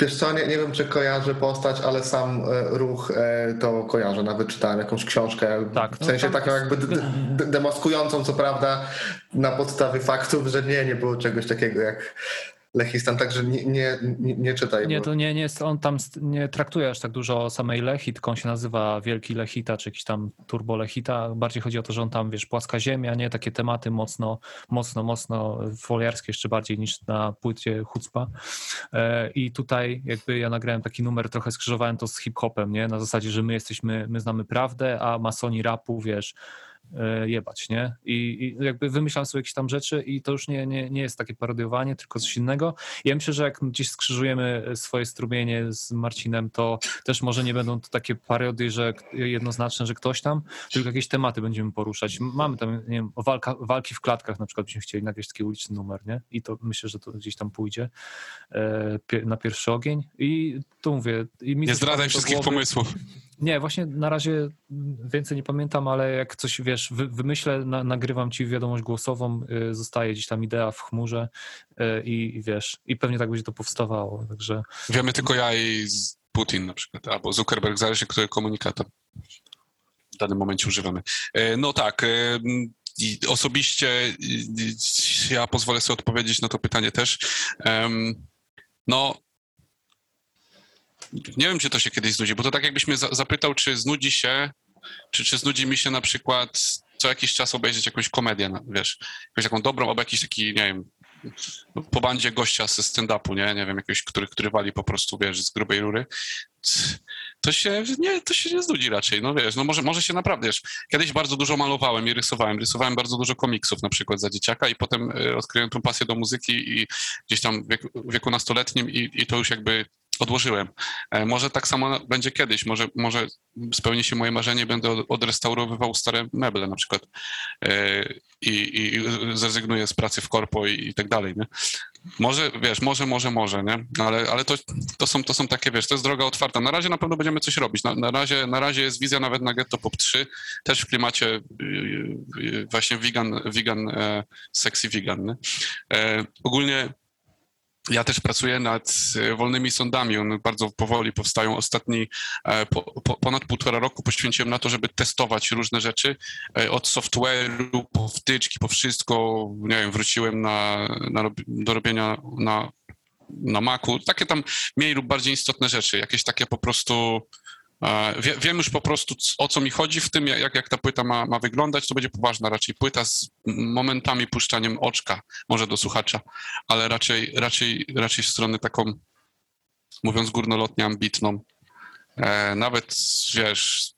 B: Wiesz co, nie, nie wiem czy kojarzę postać, ale sam e, ruch e, to kojarzę. Nawet czytałem jakąś książkę,
D: Tak,
B: w
D: no
B: sensie
D: tam
B: taką
D: jest-
B: jakby demaskującą co prawda na podstawie faktów, że nie, nie było czegoś takiego jak Lechistan, także nie, nie, nie, nie czytaj.
D: Nie,
B: bo-
D: to nie, nie jest, on tam nie traktuje aż tak dużo o samej Lechi, tylko on się nazywa Wielki Lechita, czy jakiś tam Turbo Lechita. Bardziej chodzi o to, że on tam, wiesz, płaska ziemia, nie? Takie tematy mocno, mocno, mocno foliarskie jeszcze bardziej niż na płycie Hucpa. E, I tutaj jakby ja nagrałem taki numer, trochę skrzyżowałem to z hip-hopem, nie? Na zasadzie, że my jesteśmy, my znamy prawdę, a masoni rapu, wiesz, jebać, nie? I, I jakby wymyślam sobie jakieś tam rzeczy i to już nie, nie, nie jest takie parodiowanie, tylko coś innego. Ja myślę, że jak gdzieś skrzyżujemy swoje strumienie z Marcinem, to też może nie będą to takie parodie, że jednoznaczne, że ktoś tam, tylko jakieś tematy będziemy poruszać. Mamy tam, nie wiem, walka, walki w klatkach na przykład byśmy chcieli nagrać taki uliczny numer, nie? I to myślę, że to gdzieś tam pójdzie e, na pierwszy ogień. I tu mówię... I mi
C: Nie zdradzaj
D: do
C: wszystkich
D: głowy.
C: pomysłów.
D: Nie, właśnie na razie więcej nie pamiętam, ale jak coś, wiesz, wy, wymyślę, na, nagrywam ci wiadomość głosową, y, zostaje gdzieś tam idea w chmurze y, i, wiesz, i pewnie tak będzie to powstawało, także
C: Wiemy tylko ja i Putin na przykład, albo Zuckerberg, zależy który komunikator w danym momencie używamy. E, No tak, i osobiście e, ja pozwolę sobie odpowiedzieć na to pytanie też. No, nie wiem, czy to się kiedyś znudzi, bo to tak jakbyś mnie za- zapytał, czy znudzi się, czy, czy znudzi mi się na przykład co jakiś czas obejrzeć jakąś komedię, wiesz, jakąś taką dobrą, albo jakiś taki, nie wiem, po bandzie gościa ze stand-upu, nie? Nie wiem, jakiegoś, który, który wali po prostu, wiesz, z grubej rury. To się, nie, to się nie znudzi raczej, no wiesz, no może, może się naprawdę, wiesz, kiedyś bardzo dużo malowałem i rysowałem, rysowałem bardzo dużo komiksów na przykład za dzieciaka i potem y, odkryłem tą pasję do muzyki i gdzieś tam w wieku, wieku nastoletnim i, i to już jakby odłożyłem. E, Może tak samo będzie kiedyś, może, może spełni się moje marzenie, będę od- odrestaurowywał stare meble na przykład E, i, i zrezygnuję z pracy w korpo i, i tak dalej, nie? Może, wiesz, może, może, może, nie? Ale, ale to, to, są, to są takie, wiesz, to jest droga otwarta. Na razie na pewno będziemy coś robić. Na, na, razie, na razie jest wizja nawet na Ghetto Pop 3, też w klimacie y, y, właśnie vegan, vegan e, sexy vegan, nie? Ogólnie ja też pracuję nad e, wolnymi sądami. One bardzo powoli powstają. Ostatni e, po, po, ponad półtora roku poświęciłem na to, żeby testować różne rzeczy. E, Od software'u, po wtyczki, po wszystko. Nie wiem, wróciłem na, na, do robienia na, na Macu. Takie tam mniej lub bardziej istotne rzeczy. Jakieś takie po prostu. Wie, wiem już po prostu, o co mi chodzi w tym, jak, jak ta płyta ma, ma wyglądać. To będzie poważna raczej płyta z momentami puszczaniem oczka, może do słuchacza, ale raczej, raczej, raczej w stronę taką, mówiąc górnolotnie, ambitną. E, nawet, wiesz,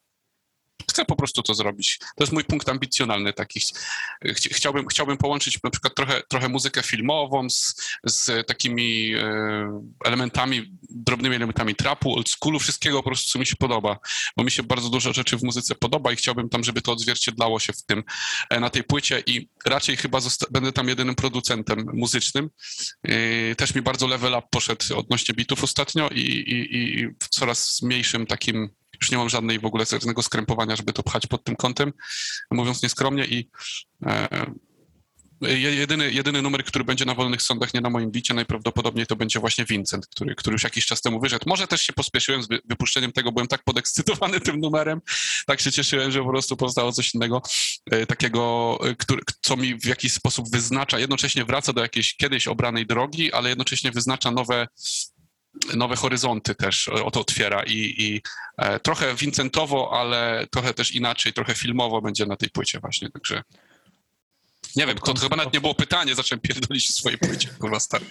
C: chcę po prostu to zrobić. To jest mój punkt ambicjonalny taki. Chci- Chciałbym, chciałbym połączyć na przykład trochę, trochę muzykę filmową z, z takimi e, elementami, drobnymi elementami trapu, old schoolu, wszystkiego po prostu, co mi się podoba, bo mi się bardzo dużo rzeczy w muzyce podoba i chciałbym tam, żeby to odzwierciedlało się w tym, e, na tej płycie i raczej chyba będę tam jedynym producentem muzycznym. Yy, Też mi bardzo level up poszedł odnośnie bitów ostatnio i, i, i w coraz mniejszym takim, już nie mam żadnej w ogóle żadnego skrępowania, żeby to pchać pod tym kątem, mówiąc nieskromnie i e, je- jedyny, jedyny numer, który będzie na wolnych sądach, nie na moim bicie, najprawdopodobniej to będzie właśnie Vincent, który, który już jakiś czas temu wyszedł. Może też się pospieszyłem z wy- wypuszczeniem tego, byłem tak podekscytowany tym numerem, tak się cieszyłem, że po prostu powstało coś innego, e, takiego, e, który, co mi w jakiś sposób wyznacza, jednocześnie wraca do jakiejś kiedyś obranej drogi, ale jednocześnie wyznacza nowe, nowe horyzonty też, e, oto otwiera i, i e, trochę Vincentowo, ale trochę też inaczej, trochę filmowo będzie na tej płycie właśnie, także nie wiem, to chyba nawet nie było pytanie, zacząłem pierdolić o swojej płycie, kurwa stary.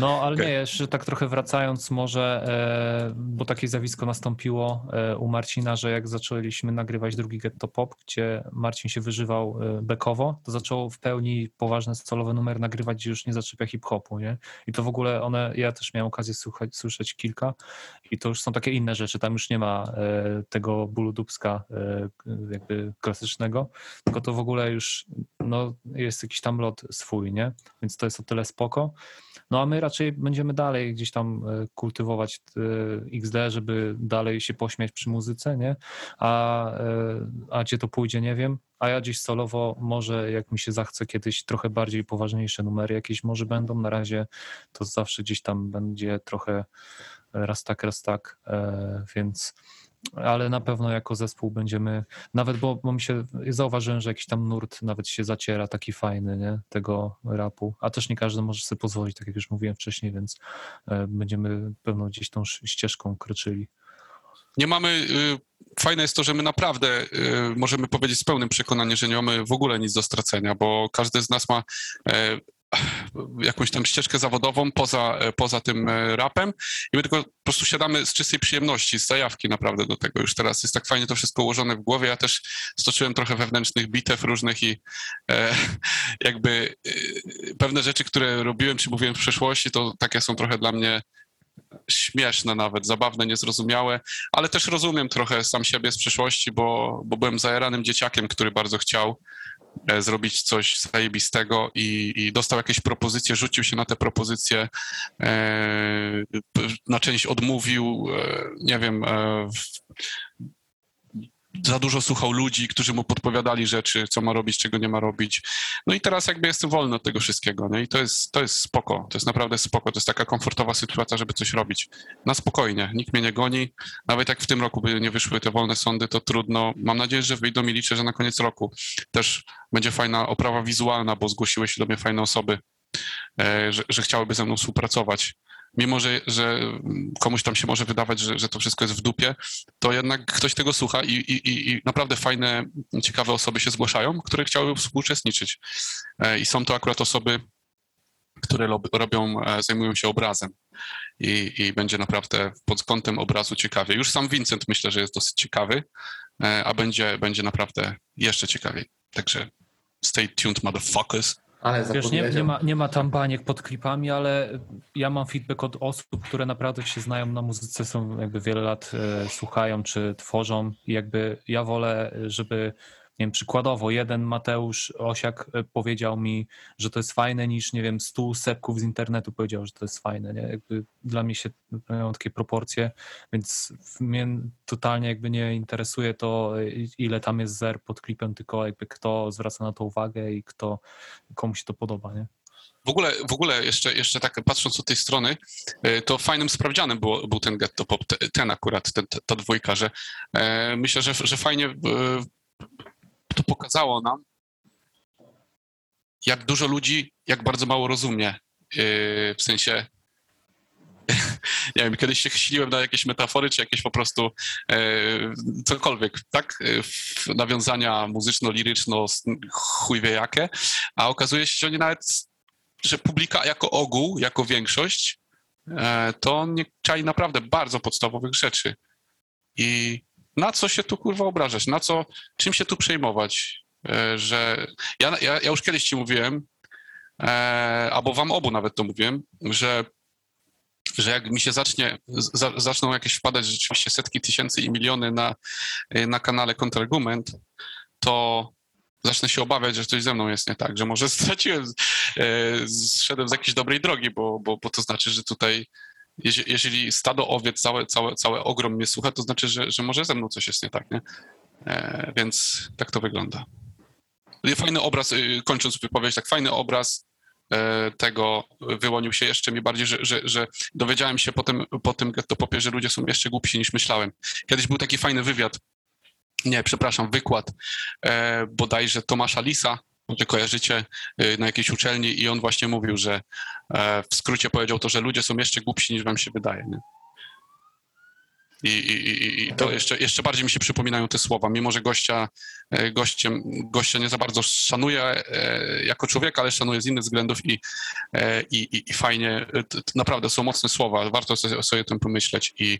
D: No, ale
C: Okej.
D: nie, jeszcze tak trochę wracając może, e, bo takie zjawisko nastąpiło e, u Marcina, że jak zaczęliśmy nagrywać drugi Getto Pop, gdzie Marcin się wyżywał e, bekowo, to zaczął w pełni poważny solowy numer nagrywać, gdzie już nie zaczepia hip-hopu, nie? I to w ogóle one, ja też miałem okazję słuchać, słyszeć kilka i to już są takie inne rzeczy, tam już nie ma e, tego bólu dubska e, jakby klasycznego, tylko to w ogóle już, no, jest jakiś tam lot swój, nie? Więc to jest o tyle spoko. No a my raczej będziemy dalej gdzieś tam e, kultywować e, XD, żeby dalej się pośmiać przy muzyce, nie? A, e, a gdzie to pójdzie, nie wiem. A ja gdzieś solowo może, jak mi się zachce kiedyś trochę bardziej poważniejsze numery jakieś może będą. Na razie to zawsze gdzieś tam będzie trochę raz tak, raz tak, więc ale na pewno jako zespół będziemy, nawet bo, bo mi się, zauważyłem, że jakiś tam nurt nawet się zaciera, taki fajny, nie, tego rapu, a też nie każdy może sobie pozwolić, tak jak już mówiłem wcześniej, więc e, będziemy pewno gdzieś tą ścieżką kroczyli.
C: Nie mamy. y, Fajne jest to, że my naprawdę y, możemy powiedzieć z pełnym przekonaniem, że nie mamy w ogóle nic do stracenia, bo każdy z nas ma e, jakąś tam ścieżkę zawodową poza, poza tym e, rapem i my tylko po prostu siadamy z czystej przyjemności, z zajawki naprawdę do tego. Już teraz jest tak fajnie to wszystko ułożone w głowie. Ja też stoczyłem trochę wewnętrznych bitew różnych i e, jakby e, pewne rzeczy, które robiłem czy mówiłem w przeszłości, to takie są trochę dla mnie śmieszne nawet, zabawne, niezrozumiałe, ale też rozumiem trochę sam siebie z przeszłości, bo, bo byłem zajaranym dzieciakiem, który bardzo chciał zrobić coś zajebistego i, i dostał jakieś propozycje, rzucił się na te propozycje, e, na część odmówił, e, nie wiem, e, w- za dużo słuchał ludzi, którzy mu podpowiadali rzeczy, co ma robić, czego nie ma robić. No i teraz jakby jestem wolny od tego wszystkiego, no i to jest, to jest spoko, to jest naprawdę spoko, to jest taka komfortowa sytuacja, żeby coś robić. Na spokojnie, nikt mnie nie goni, nawet jak w tym roku by nie wyszły te wolne sądy, to trudno. Mam nadzieję, że wyjdą i liczę, że na koniec roku też będzie fajna oprawa wizualna, bo zgłosiły się do mnie fajne osoby, e, że, że chciałyby ze mną współpracować. Mimo, że, że komuś tam się może wydawać, że, że to wszystko jest w dupie, to jednak ktoś tego słucha i, i, i- naprawdę fajne, ciekawe osoby się zgłaszają, które chciałyby współuczestniczyć. E, I są to akurat osoby, które robią, e, zajmują się obrazem. I, I będzie naprawdę pod kątem obrazu ciekawie. Już sam Vincent myślę, że jest dosyć ciekawy, e, a będzie, będzie naprawdę jeszcze ciekawiej. Także stay tuned, motherfuckers.
B: Ale
D: Wiesz, nie, nie, ma, nie ma tam baniek pod klipami, ale ja mam feedback od osób, które naprawdę się znają na muzyce, są jakby wiele lat e, słuchają czy tworzą. I jakby ja wolę, żeby nie wiem, przykładowo jeden Mateusz Osiak e, powiedział mi, że to jest fajne niż, nie wiem, stu sepków z internetu powiedział, że to jest fajne, nie? Jakby dla mnie się mają takie proporcje, więc mnie totalnie jakby nie interesuje to, e, ile tam jest zer pod klipem, tylko jakby kto zwraca na to uwagę i kto, komu się to podoba, nie?
C: W ogóle, w ogóle jeszcze, jeszcze tak patrząc od tej strony, y, to fajnym sprawdzianem było, był ten Getto Pop, te- ten akurat, ten, ta dwójka, że e, myślę, że, że fajnie e, to pokazało nam, jak dużo ludzi, jak bardzo mało rozumie. E, w sensie, nie wiem, kiedyś się chwiliłem na jakieś metafory, czy jakieś po prostu e, cokolwiek, tak? W- Nawiązania muzyczno-liryczno, chuj wie jakie, a okazuje się, że oni nawet że publika jako ogół, jako większość, e, to nie czai naprawdę bardzo podstawowych rzeczy. I na co się tu kurwa obrażać? Na co, czym się tu przejmować? E, Że ja, ja, ja już kiedyś ci mówiłem, e, albo wam obu nawet to mówiłem, że, że jak mi się zacznie, za, zaczną jakieś wpadać rzeczywiście setki tysięcy i miliony na, na kanale Kontrargument, to zacznę się obawiać, że coś ze mną jest nie tak, że może straciłem, e, zszedłem z jakiejś dobrej drogi, bo, bo, bo to znaczy, że tutaj jeżeli stado owiec, całe, całe, całe ogrom mnie słucha, to znaczy, że, że może ze mną coś jest nie tak, nie? E, więc tak to wygląda. Fajny obraz, y, kończąc wypowiedź, tak fajny obraz e, tego wyłonił się jeszcze mi bardziej, że, że, że dowiedziałem się po tym, po tym getto popie, że ludzie są jeszcze głupsi niż myślałem. Kiedyś był taki fajny wywiad, nie, przepraszam, wykład e, bodajże Tomasza Lisa, może kojarzycie, e, na jakiejś uczelni i on właśnie mówił, że e, w skrócie powiedział to, że ludzie są jeszcze głupsi niż wam się wydaje. Nie? I, i, i, to jeszcze, jeszcze bardziej mi się przypominają te słowa, mimo że gościa, e, gościem, gościa nie za bardzo szanuję e, jako człowieka, ale szanuję z innych względów i, i, i, fajnie, naprawdę są mocne słowa, warto sobie, o tym pomyśleć i,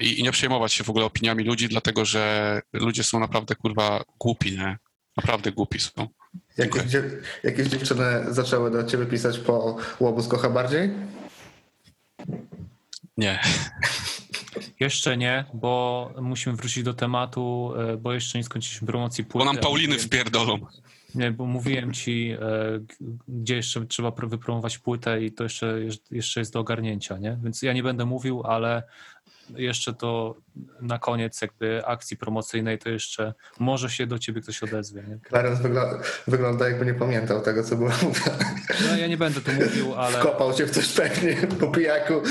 C: i, i nie przejmować się w ogóle opiniami ludzi, dlatego że ludzie są naprawdę kurwa głupi, nie? Naprawdę głupi są.
B: Jakieś, dziew- jakieś dziewczyny zaczęły do ciebie pisać po łobuz kocha bardziej?
C: Nie.
D: Jeszcze nie, bo musimy wrócić do tematu, e, bo jeszcze nie skończyliśmy promocji
C: Bo
D: płyty.
C: nam
D: a
C: Pauliny
D: mówiłem-
C: wpierdolą.
D: Nie, bo mówiłem ci, e, g- gdzie jeszcze trzeba pr- wypromować płytę i to jeszcze, jeszcze jest do ogarnięcia, nie? Więc ja nie będę mówił, ale jeszcze to na koniec jakby akcji promocyjnej to jeszcze może się do ciebie ktoś odezwie, nie?
B: Clarence wygląda, wygląda jakby nie pamiętał tego, co było mówione.
D: No, ja nie będę tu mówił, ale
B: Kopał się w coś pewnie po pijaku.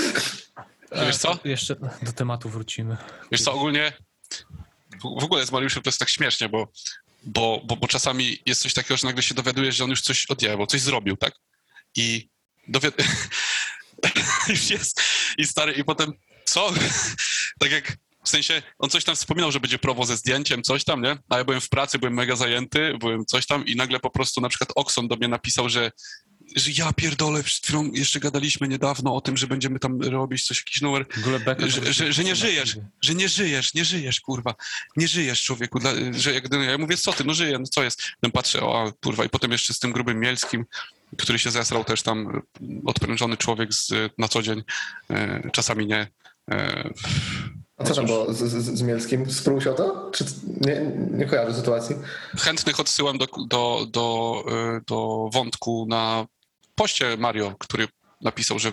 C: Wiesz co?
D: jeszcze do tematu wrócimy.
C: Wiesz co, ogólnie w ogóle z Mariuszem to jest tak śmiesznie, bo, bo, bo, bo czasami jest coś takiego, że nagle się dowiadujesz, że on już coś odjebał, coś zrobił, tak? I dowiad... już jest. I stary, i potem co? tak jak w sensie, on coś tam wspominał, że będzie prowo ze zdjęciem, coś tam, nie? A ja byłem w pracy, byłem mega zajęty, byłem coś tam i nagle po prostu na przykład Oxon do mnie napisał, że że ja pierdolę, przed chwilą jeszcze gadaliśmy niedawno o tym, że będziemy tam robić coś, jakiś numer, że, że, że nie żyjesz, że nie żyjesz, nie żyjesz, kurwa, nie żyjesz, człowieku, dla, że jak, ja mówię, co ty, no żyję, no co jest, potem patrzę, o kurwa, i potem jeszcze z tym grubym Mielskim, który się zesrał też tam, odprężony człowiek z, na co dzień, e, czasami nie,
B: A co tam było z, z, z Mielskim? Sprół się o to? Czy nie, nie kojarzę sytuacji?
C: chętnych odsyłam do, do, do, e, do wątku na poście Mario, który napisał, że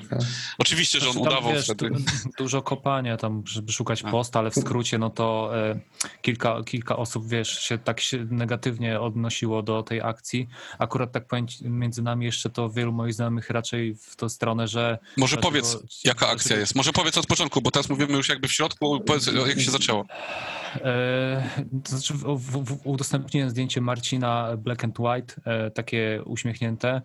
C: oczywiście, że on
D: Znaczy,
C: udawał
D: wiesz,
C: wtedy.
D: du- Dużo kopania tam, żeby szukać
C: A.
D: posta, ale w skrócie, no to e, kilka, kilka osób, wiesz, się tak się negatywnie odnosiło do tej akcji. Akurat tak powiem między nami jeszcze to wielu moich znajomych raczej w tą stronę, że
C: Może
D: dlaczego-
C: powiedz, jaka akcja jest. Może powiedz od początku, bo teraz mówimy już jakby w środku. Powiedz, jak się zaczęło.
D: E, to znaczy, w, w, w, udostępniłem zdjęcie Marcina Black and White, e, takie uśmiechnięte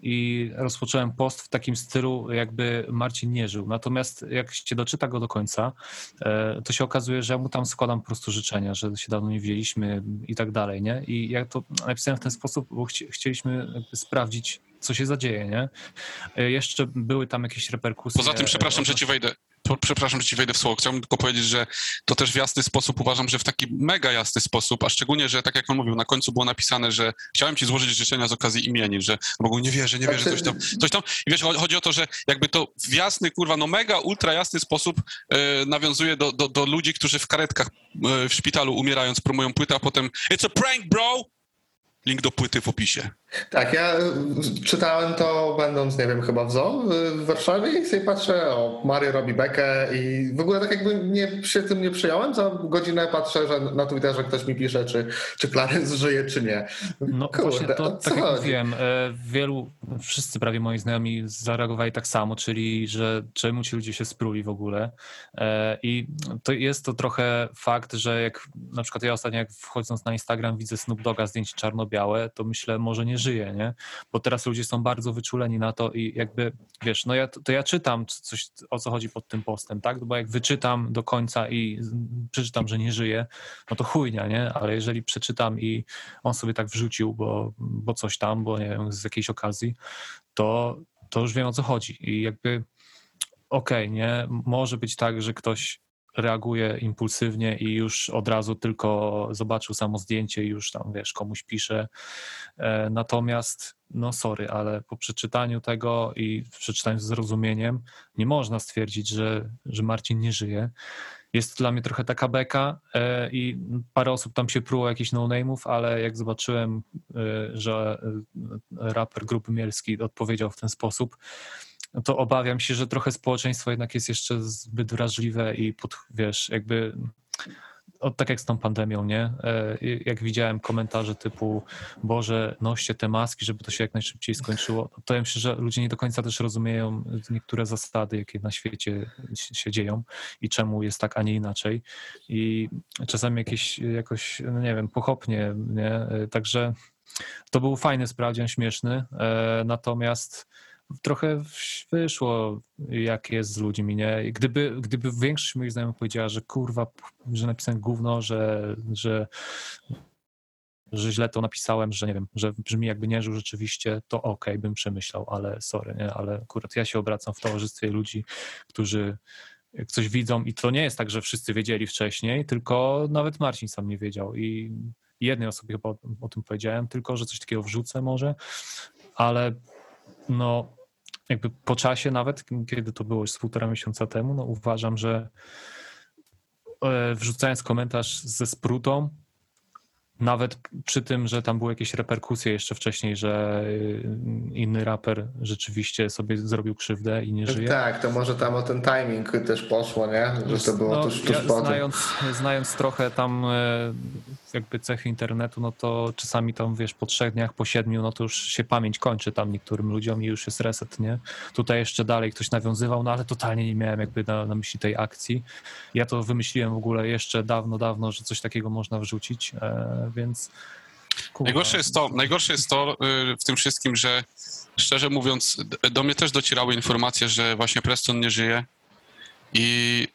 D: i rozpocząłem post w takim stylu, jakby Marcin nie żył. Natomiast jak się doczyta go do końca, e, to się okazuje, że ja mu tam składam po prostu życzenia, że się dawno nie widzieliśmy i tak dalej, nie? I ja to napisałem w ten sposób, bo chci, chcieliśmy sprawdzić, co się zadzieje, nie? E, Jeszcze były tam jakieś reperkusje.
C: Poza tym, przepraszam, że ci wejdę. Przepraszam, że ci wejdę w słowo, chciałbym tylko powiedzieć, że to też w jasny sposób uważam, że w taki mega jasny sposób, a szczególnie, że tak jak on mówił, na końcu było napisane, że chciałem ci złożyć życzenia z okazji imienin, że Bogu nie wierzę, nie wierzę, coś tam, coś tam. I wiesz, chodzi o to, że jakby to w jasny, kurwa, no mega, ultra jasny sposób e, nawiązuje do, do, do ludzi, którzy w karetkach e, w szpitalu umierając promują płytę, a potem it's a prank, bro! Link do płyty w opisie.
B: Tak, ja y, czytałem to będąc, nie wiem, chyba w zoo y, w Warszawie i sobie patrzę, o, Mario robi bekę i w ogóle tak jakby nie, się tym nie przyjąłem, za godzinę patrzę, że na Twitterze ktoś mi pisze, czy, czy Clarence żyje, czy nie.
D: No
B: Kurde,
D: właśnie to, tak jak
B: chodzi?
D: mówiłem, e, wielu, wszyscy prawie moi znajomi zareagowali tak samo, czyli że czemu ci ludzie się spruli w ogóle. E, I to jest to trochę fakt, że jak na przykład ja ostatnio jak wchodząc na Instagram widzę Snoop Doga zdjęcie czarno-białe, to myślę, może nie żyje, nie? Bo teraz ludzie są bardzo wyczuleni na to i jakby, wiesz, no ja, to ja czytam coś, o co chodzi pod tym postem, tak? Bo jak wyczytam do końca i przeczytam, że nie żyje, no to chujnia, nie? Ale jeżeli przeczytam i on sobie tak wrzucił, bo, bo coś tam, bo nie wiem, z jakiejś okazji, to, to już wiem o co chodzi. I jakby okej, nie? Może być tak, że ktoś reaguje impulsywnie i już od razu tylko zobaczył samo zdjęcie i już tam, wiesz, komuś pisze. E, Natomiast, no sorry, ale po przeczytaniu tego i przeczytaniu z zrozumieniem nie można stwierdzić, że, że Marcin nie żyje. Jest dla mnie trochę taka beka e, i parę osób tam się pruło jakichś no-name'ów, ale jak zobaczyłem, e, że raper Grupy Mielski odpowiedział w ten sposób, to obawiam się, że trochę społeczeństwo jednak jest jeszcze zbyt wrażliwe i pod, wiesz, jakby o, tak jak z tą pandemią, nie? E, Jak widziałem komentarze typu Boże, noście te maski, żeby to się jak najszybciej skończyło, to ja myślę, że ludzie nie do końca też rozumieją niektóre zasady, jakie na świecie się dzieją i czemu jest tak, a nie inaczej. I czasami jakieś jakoś, no nie wiem, pochopnie, nie? E, Także to był fajny sprawdzian, śmieszny, e, natomiast trochę wyszło, jak jest z ludźmi, nie? Gdyby, gdyby większość moich znajomych powiedziała, że kurwa, że napisałem gówno, że, że, że źle to napisałem, że nie wiem, że brzmi jakby nie żył rzeczywiście, to okej, bym przemyślał, ale sorry, nie? Ale akurat ja się obracam w towarzystwie ludzi, którzy coś widzą i to nie jest tak, że wszyscy wiedzieli wcześniej, tylko nawet Marcin sam nie wiedział i jednej osobie chyba o tym powiedziałem, tylko, że coś takiego wrzucę może, ale no jakby po czasie nawet, kiedy to było już z półtora miesiąca temu, no uważam, że e, wrzucając komentarz ze sprutą, nawet przy tym, że tam były jakieś reperkusje jeszcze wcześniej, że y, inny raper rzeczywiście sobie zrobił krzywdę i nie żyje.
B: Tak, to może tam o ten timing też poszło, nie? Że to było
D: No,
B: tuż, tuż
D: ja,
B: po tym.
D: znając, znając trochę tam e, jakby cechy internetu, no to czasami tam wiesz po trzech dniach, po siedmiu, no to już się pamięć kończy tam niektórym ludziom i już jest reset, nie? Tutaj jeszcze dalej ktoś nawiązywał, no ale totalnie nie miałem jakby na, na myśli tej akcji. Ja to wymyśliłem w ogóle jeszcze dawno, dawno, że coś takiego można wrzucić, e, więc.
C: Najgorsze jest to, najgorsze jest to y, w tym wszystkim, że szczerze mówiąc, do mnie też docierały informacje, że właśnie Preston nie żyje i,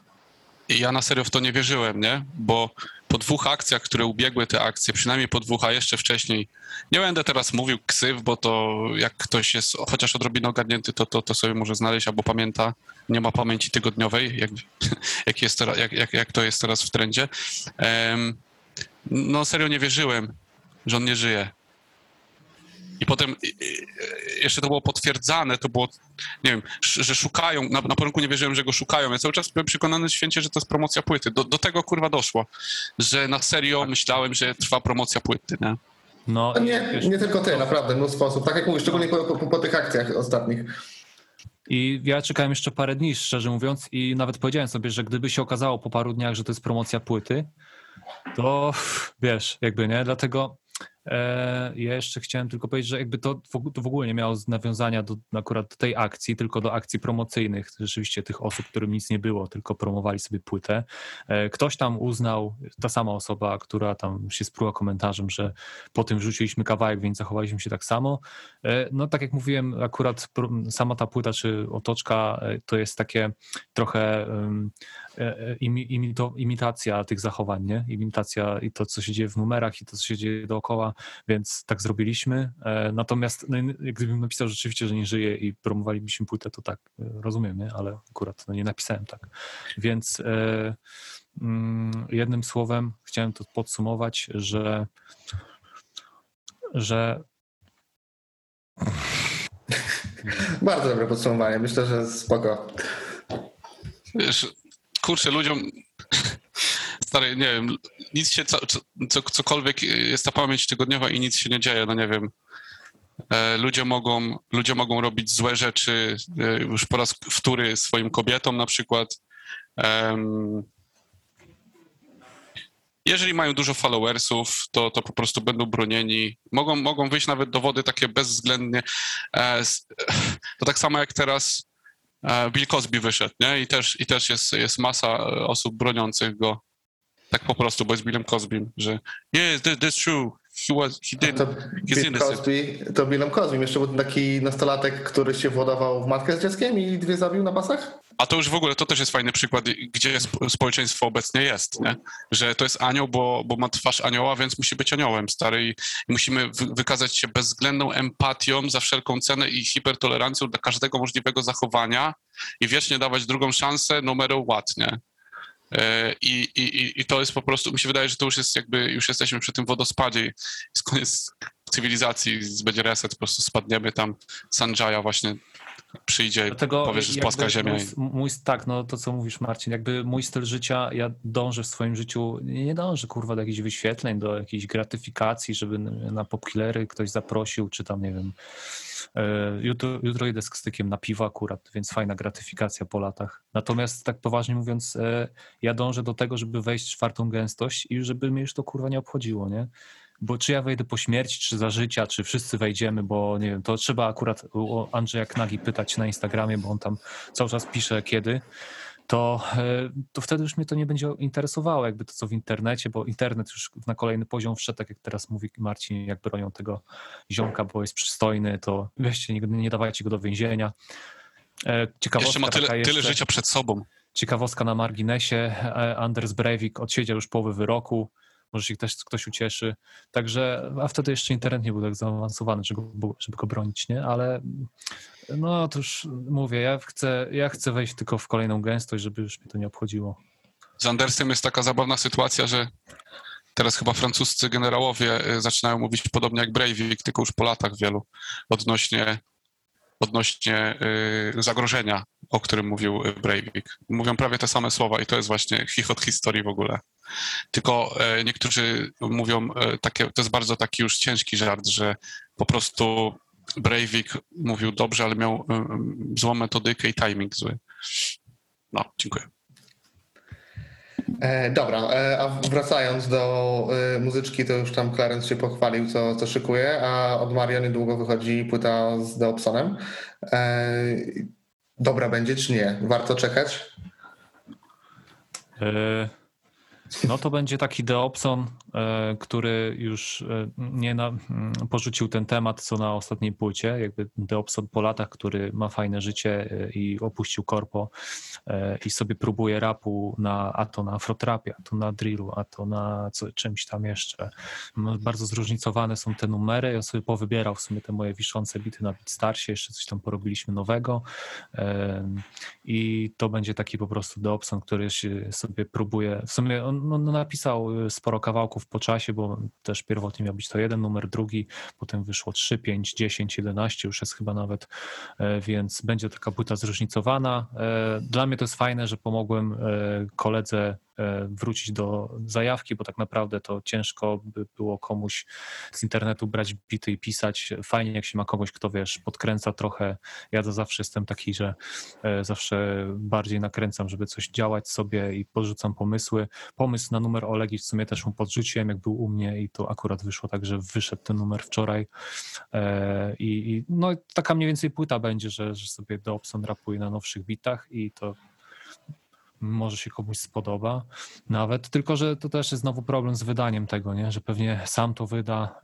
C: i ja na serio w to nie wierzyłem, nie? Bo po dwóch akcjach, które ubiegły te akcje, przynajmniej po dwóch, a jeszcze wcześniej, nie będę teraz mówił ksyw, bo to jak ktoś jest chociaż odrobinę ogarnięty, to, to, to sobie może znaleźć albo pamięta, nie ma pamięci tygodniowej, jak, jak, jest jak, jak, jak to jest teraz w trendzie. Em, no serio nie wierzyłem, że on nie żyje. I potem i- i- jeszcze to było potwierdzane, to było, nie wiem, sz- że szukają, na, na początku nie wierzyłem, że go szukają. Ja cały czas byłem przekonany święcie, że to jest promocja płyty. Do, do tego kurwa doszło, że na serio myślałem, że trwa promocja płyty, nie?
D: No,
B: No
D: i
B: nie,
D: wiesz,
B: nie tylko ty, naprawdę, mnóstwo osób. Tak jak mówisz, szczególnie po, po, po tych akcjach ostatnich.
D: I ja czekałem jeszcze parę dni, szczerze mówiąc, i nawet powiedziałem sobie, że gdyby się okazało po paru dniach, że to jest promocja płyty, to wiesz, jakby nie, dlatego ja jeszcze chciałem tylko powiedzieć, że jakby to to w ogóle nie miało nawiązania do akurat do tej akcji, tylko do akcji promocyjnych, rzeczywiście tych osób, którym nic nie było, tylko promowali sobie płytę. E, ktoś tam uznał, ta sama osoba, która tam się spruła komentarzem, że po tym wrzuciliśmy kawałek, więc zachowaliśmy się tak samo. E, No tak jak mówiłem, akurat sama ta płyta czy otoczka e, to jest takie trochę e, e, imitacja tych zachowań, nie? Imitacja i to, co się dzieje w numerach i to, co się dzieje dookoła. Więc tak zrobiliśmy. E, natomiast no, jak gdybym napisał rzeczywiście, że nie żyje i promowalibyśmy płytę, to tak, e, rozumiem, nie? ale akurat no, nie napisałem tak. Więc e, mm, jednym słowem chciałem to podsumować, że że
B: Bardzo dobre podsumowanie. Myślę, że spoko.
C: Wiesz, kurczę, ludziom. Stary, nie wiem, nic się, co, co, cokolwiek jest ta pamięć tygodniowa i nic się nie dzieje, no nie wiem. E, Ludzie mogą, ludzie mogą robić złe rzeczy e, już po raz wtóry swoim kobietom na przykład. Jeżeli mają dużo followersów, to, to po prostu będą bronieni. Mogą, mogą wyjść nawet dowody takie bezwzględnie. E, To tak samo jak teraz Bill Cosby wyszedł, nie? I też, i też jest, jest masa osób broniących go. Tak po prostu, bo jest Billem Cosbym, że yes, that, that's true. He was, he did.
B: To Bill. Cosby, to Billem Cosby. Jeszcze był taki nastolatek, który się władował w matkę z dzieckiem i dwie zabił na pasach?
C: A to już w ogóle, to też jest fajny przykład, gdzie sp- społeczeństwo obecnie jest, nie? Że to jest anioł, bo, bo ma twarz anioła, więc musi być aniołem, stary. I, musimy wy, wykazać się bezwzględną empatią za wszelką cenę i hipertolerancją dla każdego możliwego zachowania i wiecznie dawać drugą szansę, no matter what, nie? E, I, i, i- I to jest po prostu, mi się wydaje, że to już jest jakby, już jesteśmy przy tym wodospadzie, jest koniec cywilizacji, będzie reset, po prostu spadniemy tam, Sanjaya właśnie przyjdzie i
D: Dlatego
C: powie, że jest płaska ziemia.
D: Mój, mój, tak, no to co mówisz Marcin, jakby mój styl życia, ja dążę w swoim życiu, nie dążę kurwa do jakichś wyświetleń, do jakiejś gratyfikacji, żeby na popkillery ktoś zaprosił, czy tam nie wiem, e, jutro, jutro idę z stykiem na piwo akurat, więc fajna gratyfikacja po latach. Natomiast tak poważnie mówiąc, e, ja dążę do tego, żeby wejść w czwartą gęstość i żeby mnie już to kurwa nie obchodziło, nie? Bo czy ja wejdę po śmierci, czy za życia, czy wszyscy wejdziemy, bo nie wiem, to trzeba akurat Andrzeja Knagi pytać na Instagramie, bo on tam cały czas pisze kiedy, to, e, to wtedy już mnie to nie będzie interesowało, jakby to co w internecie, bo internet już na kolejny poziom wszedł, tak jak teraz mówi Marcin, jak bronią tego ziomka, bo jest przystojny, to weźcie, nie, nie dawajcie go do więzienia. E, Ciekawostka
C: Jeszcze ma tyle,
D: taka
C: tyle
D: jeszcze.
C: życia przed sobą.
D: Ciekawostka na marginesie, e, Anders Breivik odsiedział już połowę wyroku, może się też ktoś ucieszy. Także, a wtedy jeszcze internet nie był tak zaawansowany, żeby go, żeby go bronić, nie? Ale no to już mówię, ja chcę, ja chcę wejść tylko w kolejną gęstość, żeby już mnie to nie obchodziło.
C: Z Andersem jest taka zabawna sytuacja, że teraz chyba francuscy generałowie y, zaczynają mówić podobnie jak Breivik, tylko już po latach wielu, odnośnie, odnośnie y, zagrożenia, o którym mówił y, Breivik. Mówią prawie te same słowa i to jest właśnie chichot historii w ogóle. Tylko niektórzy mówią, takie, to jest bardzo taki już ciężki żart, że po prostu Breivik mówił dobrze, ale miał y, y, złą metodykę i timing zły. No, dziękuję.
B: E, dobra, e, a wracając do e, muzyczki, to już tam Clarence się pochwalił, co, co szykuje, a od Mario niedługo wychodzi płyta z Deopsonem. E, dobra będzie czy nie? Warto czekać?
D: E, No to będzie taki Deopson, e, który już e, nie na, porzucił ten temat, co na ostatniej płycie. Jakby Deopson po latach, który ma fajne życie e, i opuścił korpo i sobie próbuje rapu na, a to na afrotrapie, a to na drillu, a to na co, czymś tam jeszcze. No, Bardzo zróżnicowane są te numery. Ja sobie powybierał w sumie te moje wiszące bity na Beatstarsie, jeszcze coś tam porobiliśmy nowego. I to będzie taki po prostu Dobson, który sobie próbuje. W sumie on no, no, napisał y, sporo kawałków po czasie, bo też pierwotnie miał być to jeden numer, drugi, potem wyszło 3, 5, 10, 11, już jest chyba nawet, e, więc będzie taka płyta zróżnicowana. E, Dla mnie to jest fajne, że pomogłem e, koledze wrócić do zajawki, bo tak naprawdę to ciężko by było komuś z internetu brać bity i pisać. Fajnie, jak się ma kogoś, kto wiesz, podkręca trochę. Ja to zawsze jestem taki, że e, zawsze bardziej nakręcam, żeby coś działać sobie i podrzucam pomysły. Pomysł na numer Olegi w sumie też mu podrzuciłem, jak był u mnie i to akurat wyszło tak, że wyszedł ten numer wczoraj. E, I, i no taka mniej więcej płyta będzie, że, że sobie Dobson rapuje na nowszych bitach i to może się komuś spodoba nawet, tylko że to też jest znowu problem z wydaniem tego, nie? że pewnie sam to wyda,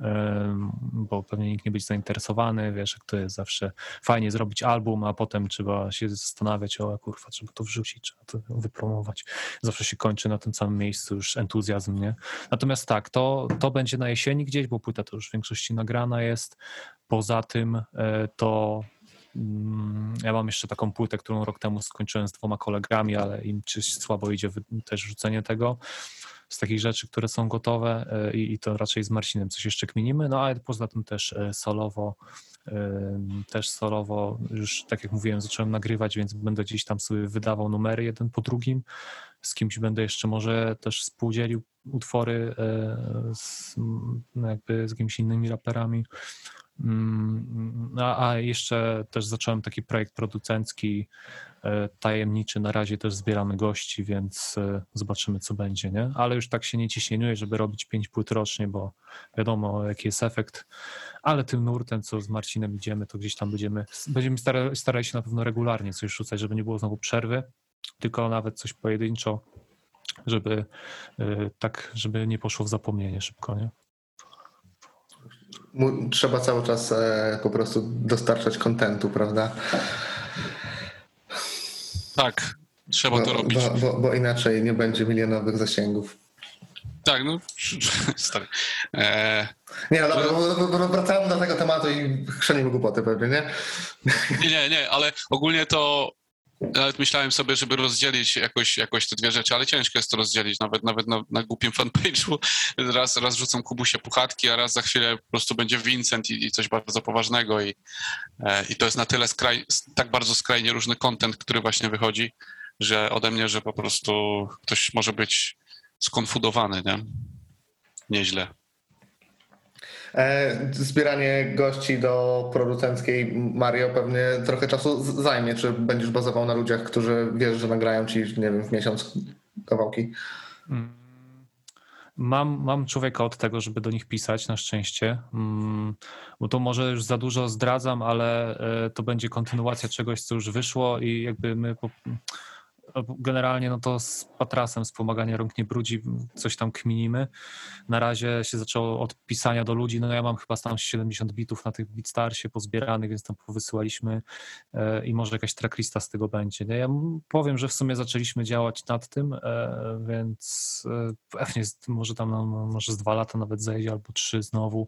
D: bo pewnie nikt nie będzie zainteresowany, wiesz, jak to jest zawsze fajnie zrobić album, a potem trzeba się zastanawiać, o kurwa, trzeba to wrzucić, trzeba to wypromować. Zawsze się kończy na tym samym miejscu już entuzjazm, nie? Natomiast tak, to, to będzie na jesieni gdzieś, bo płyta to już w większości nagrana jest. Poza tym e, to ja mam jeszcze taką płytę, którą rok temu skończyłem z dwoma kolegami, ale im czyś słabo idzie też rzucenie tego. Z takich rzeczy, które są gotowe e, i, to raczej z Marcinem coś jeszcze kminimy. No ale poza tym też e, solowo, em, też solowo już tak jak mówiłem zacząłem nagrywać, więc będę gdzieś tam sobie wydawał numery jeden po drugim. Z kimś będę jeszcze może też współdzielił utwory e, z, jakby z jakimiś innymi raperami. Mm, A, a jeszcze też zacząłem taki projekt producencki, e, tajemniczy. Na razie też zbieramy gości, więc e, zobaczymy, co będzie, nie? Ale już tak się nie ciśnieniuję, żeby robić pięć płyt rocznie, bo wiadomo, jaki jest efekt. Ale tym nurtem, co z Marcinem idziemy, to gdzieś tam będziemy, będziemy starali, starali się na pewno regularnie coś rzucać, żeby nie było znowu przerwy, tylko nawet coś pojedynczo, żeby e, tak, żeby nie poszło w zapomnienie szybko, nie?
B: Trzeba cały czas e, po prostu dostarczać kontentu, prawda?
C: Tak, trzeba
B: Bo,
C: to robić.
B: bo, bo, bo inaczej nie będzie milionowych zasięgów.
C: Tak, no, stary. E,
B: Nie, no dobra, bo- bo- bo wracamy do tego tematu i chrzanimy głupoty pewnie, nie?
C: Nie, nie, nie, ale ogólnie to nawet myślałem sobie, żeby rozdzielić jakoś, jakoś te dwie rzeczy, ale ciężko jest to rozdzielić, nawet nawet na, na głupim fanpage'u. Raz, raz rzucą Kubusie puchatki, a raz za chwilę po prostu będzie Vincent i, i coś bardzo poważnego i, e, i to jest na tyle skraj, tak bardzo skrajnie różny content, który właśnie wychodzi, że ode mnie, że po prostu ktoś może być skonfudowany, nie? Nieźle.
B: E, zbieranie gości do producenckiej Mario pewnie trochę czasu zajmie. Czy będziesz bazował na ludziach, którzy wiesz, że nagrają ci, nie wiem, w miesiąc kawałki?
D: Mm. Mam, mam człowieka od tego, żeby do nich pisać, na szczęście. Mm, Bo to może już za dużo zdradzam, ale e, to będzie kontynuacja czegoś, co już wyszło i jakby my po, generalnie no to z Patrasem wspomaganie rąk nie brudzi, coś tam kminimy. Na razie się zaczęło od pisania do ludzi, no ja mam chyba tam 70 bitów na tych Beatstarsie pozbieranych, więc tam powysyłaliśmy e, i może jakaś tracklista z tego będzie. Ja powiem, że w sumie zaczęliśmy działać nad tym, e, więc pewnie może tam no, no, może z dwa lata nawet zejdzie albo trzy znowu,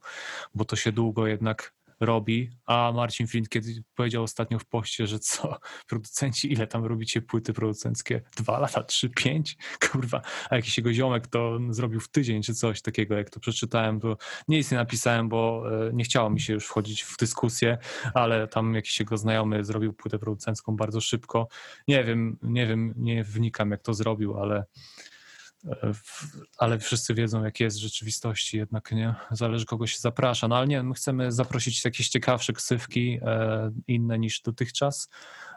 D: bo to się długo jednak robi, a Marcin kiedy powiedział ostatnio w poście, że co, producenci, ile tam robicie płyty producenckie? Dwa lata, trzy, pięć? Kurwa, a jakiś jego ziomek to zrobił w tydzień czy coś takiego, jak to przeczytałem, to nic nie napisałem, bo e, nie chciało mi się już wchodzić w dyskusję, ale tam jakiś jego znajomy zrobił płytę producencką bardzo szybko. Nie wiem, nie wiem, nie wnikam jak to zrobił, ale ale wszyscy wiedzą, jak jest w rzeczywistości, jednak nie. Zależy, kogo się zaprasza. No ale nie, my chcemy zaprosić jakieś ciekawsze ksywki, e, inne niż dotychczas.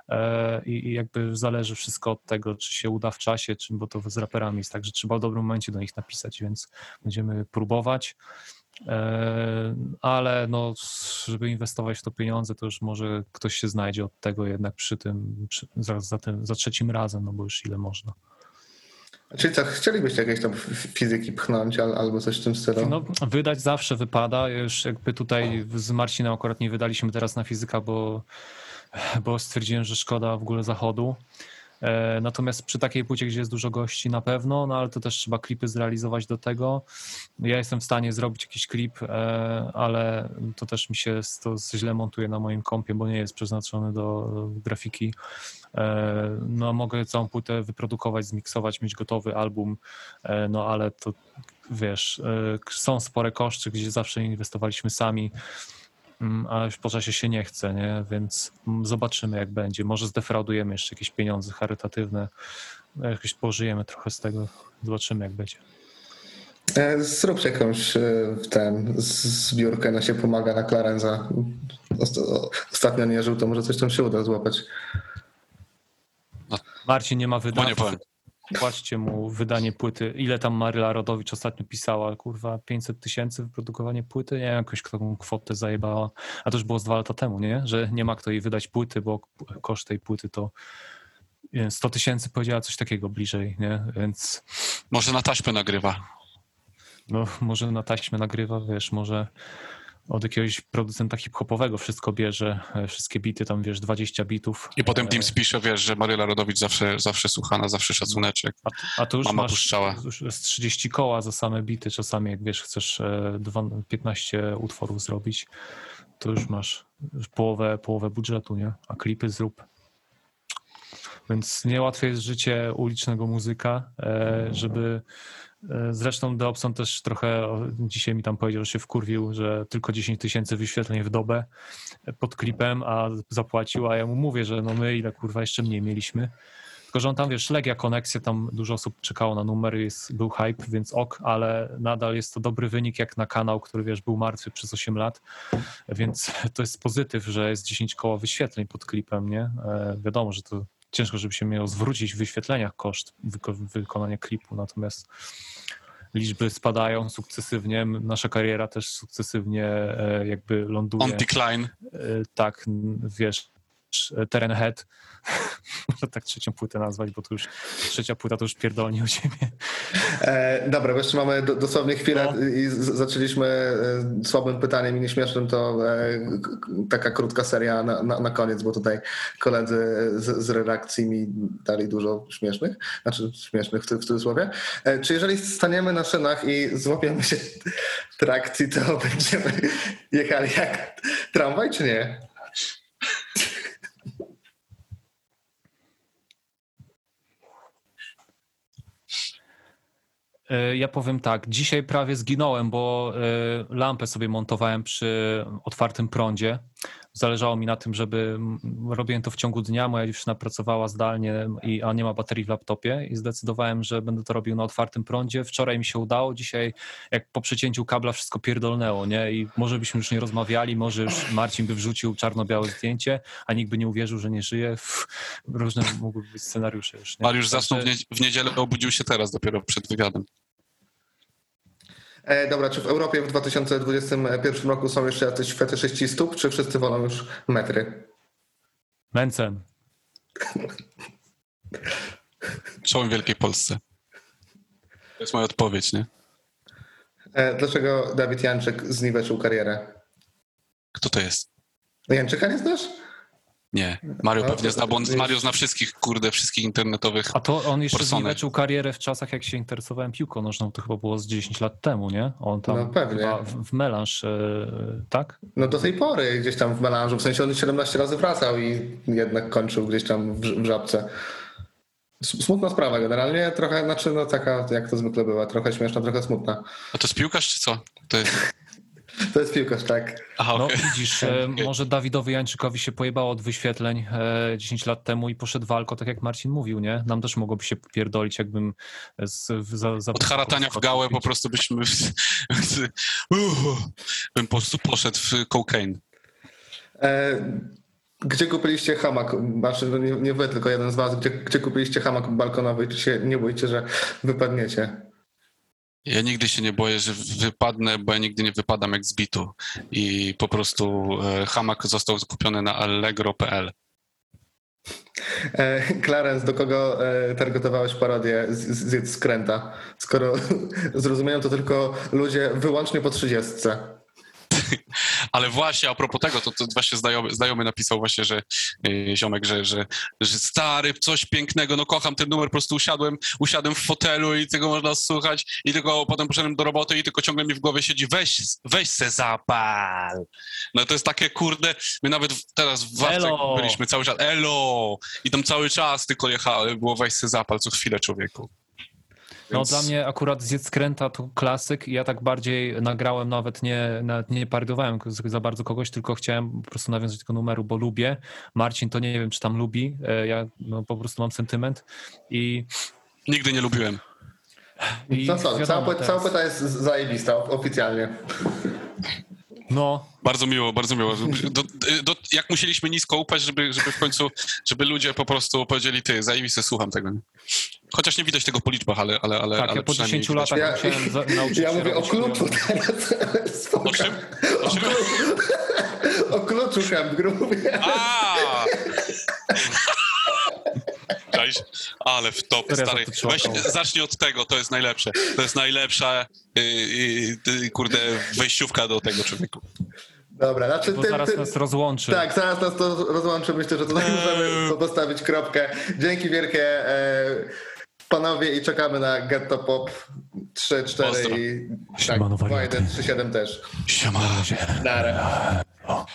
D: E, i, jakby zależy wszystko od tego, czy się uda w czasie, czy, bo to z raperami jest tak, że trzeba w dobrym momencie do nich napisać, więc będziemy próbować. E, ale no, żeby inwestować w to pieniądze, to już może ktoś się znajdzie od tego jednak przy tym, przy, za, za, tym, za trzecim razem, no bo już ile można.
B: Czyli co, chcielibyście jakieś tam fizyki pchnąć al, albo coś w tym stylu?
D: No, wydać zawsze wypada. Już jakby tutaj z Marcinem akurat nie wydaliśmy teraz na fizyka, bo, bo stwierdziłem, że szkoda w ogóle zachodu. E, Natomiast przy takiej płycie, gdzie jest dużo gości na pewno, no ale to też trzeba klipy zrealizować do tego. Ja jestem w stanie zrobić jakiś klip, e, ale to też mi się to źle montuje na moim kompie, bo nie jest przeznaczony do grafiki. E, No mogę całą płytę wyprodukować, zmiksować, mieć gotowy album, e, no ale to wiesz, e, są spore koszty, gdzie zawsze inwestowaliśmy sami, mm, a już po czasie się nie chce, nie? więc mm, zobaczymy jak będzie. Może zdefraudujemy jeszcze jakieś pieniądze charytatywne, no, jakoś pożyjemy trochę z tego, zobaczymy jak będzie.
B: Zróbcie jakąś ten zbiórkę na się pomaga na Clarenza. Ostatnio nie żył, to może coś tam się uda złapać.
D: Marcin nie ma
C: nie
D: wydatków,
C: powiem.
D: płaćcie mu wydanie płyty. Ile tam Maryla Rodowicz ostatnio pisała? Kurwa, 500 tysięcy wyprodukowanie płyty? Nie wiem, jakoś taką kwotę zajebała. A to już było z dwa lata temu, nie? Że nie ma kto jej wydać płyty, bo koszt tej płyty to nie wiem, 100 tysięcy powiedziała coś takiego bliżej, nie? Więc
C: Może na taśmę nagrywa.
D: no, może na taśmę nagrywa, wiesz, może od jakiegoś producenta hip-hopowego wszystko bierze, e, wszystkie bity, tam wiesz, 20 bitów.
C: I potem
D: E,
C: Teams pisze, wiesz, że Maryla Rodowicz zawsze, zawsze słuchana, zawsze szacuneczek.
D: A, a to już
C: Mama
D: masz
C: puszczała.
D: już z 30 koła za same bity, czasami jak wiesz, chcesz e, dwa- 15 utworów zrobić, to już masz połowę, połowę budżetu, nie? A klipy zrób. Więc niełatwe jest życie ulicznego muzyka, e, żeby e, Zresztą Dobson też trochę dzisiaj mi tam powiedział, że się wkurwił, że tylko 10 tysięcy wyświetleń w dobę pod klipem, a zapłacił, a ja mu mówię, że no my ile kurwa jeszcze mniej mieliśmy. Tylko, że on tam, wiesz, Legia Koneksja, tam dużo osób czekało na numer, jest, był hype, więc ok, ale nadal jest to dobry wynik jak na kanał, który, wiesz, był martwy przez 8 lat, więc to jest pozytyw, że jest 10 koła wyświetleń pod klipem, nie? E, wiadomo, że to ciężko, żeby się miało zwrócić w wyświetleniach koszt wyko- wykonania klipu, natomiast liczby spadają sukcesywnie, nasza kariera też sukcesywnie e, jakby ląduje.
C: On decline.
D: Tak, wiesz, Teren Head, może tak trzecią płytę nazwać, bo to już trzecia płyta to już pierdolnie o siebie.
B: E, dobra, bo jeszcze mamy do, dosłownie chwilę
D: No.
B: i z, zaczęliśmy e, słabym pytaniem i nieśmiesznym, to e, taka krótka seria na, na, na koniec, bo tutaj koledzy z, z redakcji mi dali dużo śmiesznych, znaczy śmiesznych w, w cudzysłowie. E, czy jeżeli staniemy na szynach i złapiemy się trakcji, to będziemy jechali jak tramwaj, czy nie?
D: E, Ja powiem tak, dzisiaj prawie zginąłem, bo e, lampę sobie montowałem przy otwartym prądzie. Zależało mi na tym, żeby robiłem to w ciągu dnia, moja dziewczyna pracowała zdalnie, i, a nie ma baterii w laptopie i zdecydowałem, że będę to robił na otwartym prądzie. Wczoraj mi się udało, dzisiaj jak po przecięciu kabla wszystko pierdolnęło, nie? I może byśmy już nie rozmawiali, może już Marcin by wrzucił czarno-białe zdjęcie, a nikt by nie uwierzył, że nie żyje. Pff, Różne mogłyby być scenariusze już. Nie?
C: Mariusz zasnął w, nie, w niedzielę, obudził się teraz dopiero przed wywiadem.
B: E, dobra, czy w Europie w 2021 roku są jeszcze jacyś fetyszyści stóp, czy wszyscy wolą już metry?
D: Mencen.
C: Czołem Wielkiej Polsce. To jest moja odpowiedź, nie?
B: E, dlaczego Dawid Janczyk zniweczył karierę?
C: Kto to jest?
B: Janczyka nie znasz?
C: Nie. Mario pewnie zna, bo on, Mario zna wszystkich, kurde, wszystkich internetowych.
D: A to on jeszcze zniweczył karierę w czasach, jak się interesowałem piłką nożną, to chyba było z 10 lat temu, nie? On tam
B: No pewnie.
D: chyba w, w melanż, e, tak?
B: No do tej pory gdzieś tam w melanżu, w sensie on 17 razy wracał i jednak kończył gdzieś tam w, w żabce. Smutna sprawa generalnie, trochę, znaczy no taka jak to zwykle była, trochę śmieszna, trochę smutna.
C: A to jest piłkarz, czy co? To jest...
B: To jest piłkarz, tak.
C: Aha,
D: No
C: okej.
D: widzisz, e, może Dawidowi Jańczykowi się pojebało od wyświetleń e, 10 lat temu i poszedł walko, tak jak Marcin mówił, nie? Nam też mogłoby się pierdolić, jakbym z, w- za, za
C: Od haratania w gałę po prostu byśmy... Uuu, bym po prostu poszedł w cocaine.
B: E, gdzie kupiliście hamak? Znaczy, no nie, nie wy, tylko jeden z was. Gdzie, gdzie kupiliście hamak balkonowy? Czy się nie boicie, że wypadniecie?
C: Ja nigdy się nie boję, że wypadnę, bo ja nigdy nie wypadam jak z bitu. I po prostu e, hamak został kupiony na allegro.pl.
B: E, Clarence, do kogo e, targetowałeś parodię z, z, z skręta? Skoro zrozumieją to tylko ludzie wyłącznie po 30.
C: Ale właśnie a propos tego, to, to właśnie znajomy, znajomy napisał właśnie, że yy, ziomek, że, że, że stary, coś pięknego, no kocham ten numer, po prostu usiadłem, usiadłem w fotelu i tego można słuchać i tylko potem poszedłem do roboty i tylko ciągle mi w głowie siedzi, weź, weź se zapal. No to jest takie, kurde, my nawet w- teraz w Warce byliśmy cały czas, elo! I tam cały czas tylko jechały, było weź se zapal co chwilę człowieku.
D: No dla mnie akurat zjedz skręta to klasyk i ja tak bardziej nagrałem, nawet nie, nawet nie parodiowałem za bardzo kogoś, tylko chciałem po prostu nawiązać do tego numeru, bo lubię. Marcin to nie wiem, czy tam lubi, e, ja no, po prostu mam sentyment i,
C: Nigdy nie lubiłem.
D: i
B: No co, cała, płyta, cała
D: teraz-
B: płyta jest zajebista oficjalnie.
D: No,
C: Bardzo miło, bardzo miło. Do, do, jak musieliśmy nisko upaść, żeby, żeby w końcu, żeby ludzie po prostu powiedzieli, ty, zajebiste, słucham tego. Chociaż nie widać tego po liczbach, ale, ale, ale,
D: tak,
C: ale
D: ja po
C: przynajmniej
D: 10
C: widać.
D: latach
B: Ja-
D: musiałem za, nauczyć
B: Ja
D: się
B: mówię o kluczu teraz.
C: O czym? O czym?
B: O kluczu.
C: Ale w
D: Historia
C: stary. Weź, zacznij od tego, to jest najlepsze. To jest najlepsza, yy, yy, kurde, wejściówka do tego człowieku.
B: Dobra, znaczy
D: Bo
B: tym-
D: zaraz
B: tym-
D: nas rozłączy.
B: Tak, zaraz nas to rozłączy. Myślę, że tutaj możemy to postawić kropkę. Dzięki wielkie e, panowie i czekamy na Getto Pop 3, 4
C: Pozdro.
B: i tak,
D: Siemano, wariaty.
B: 2, 1, 3, 7 też.
C: Siema.
B: Nara.
D: O.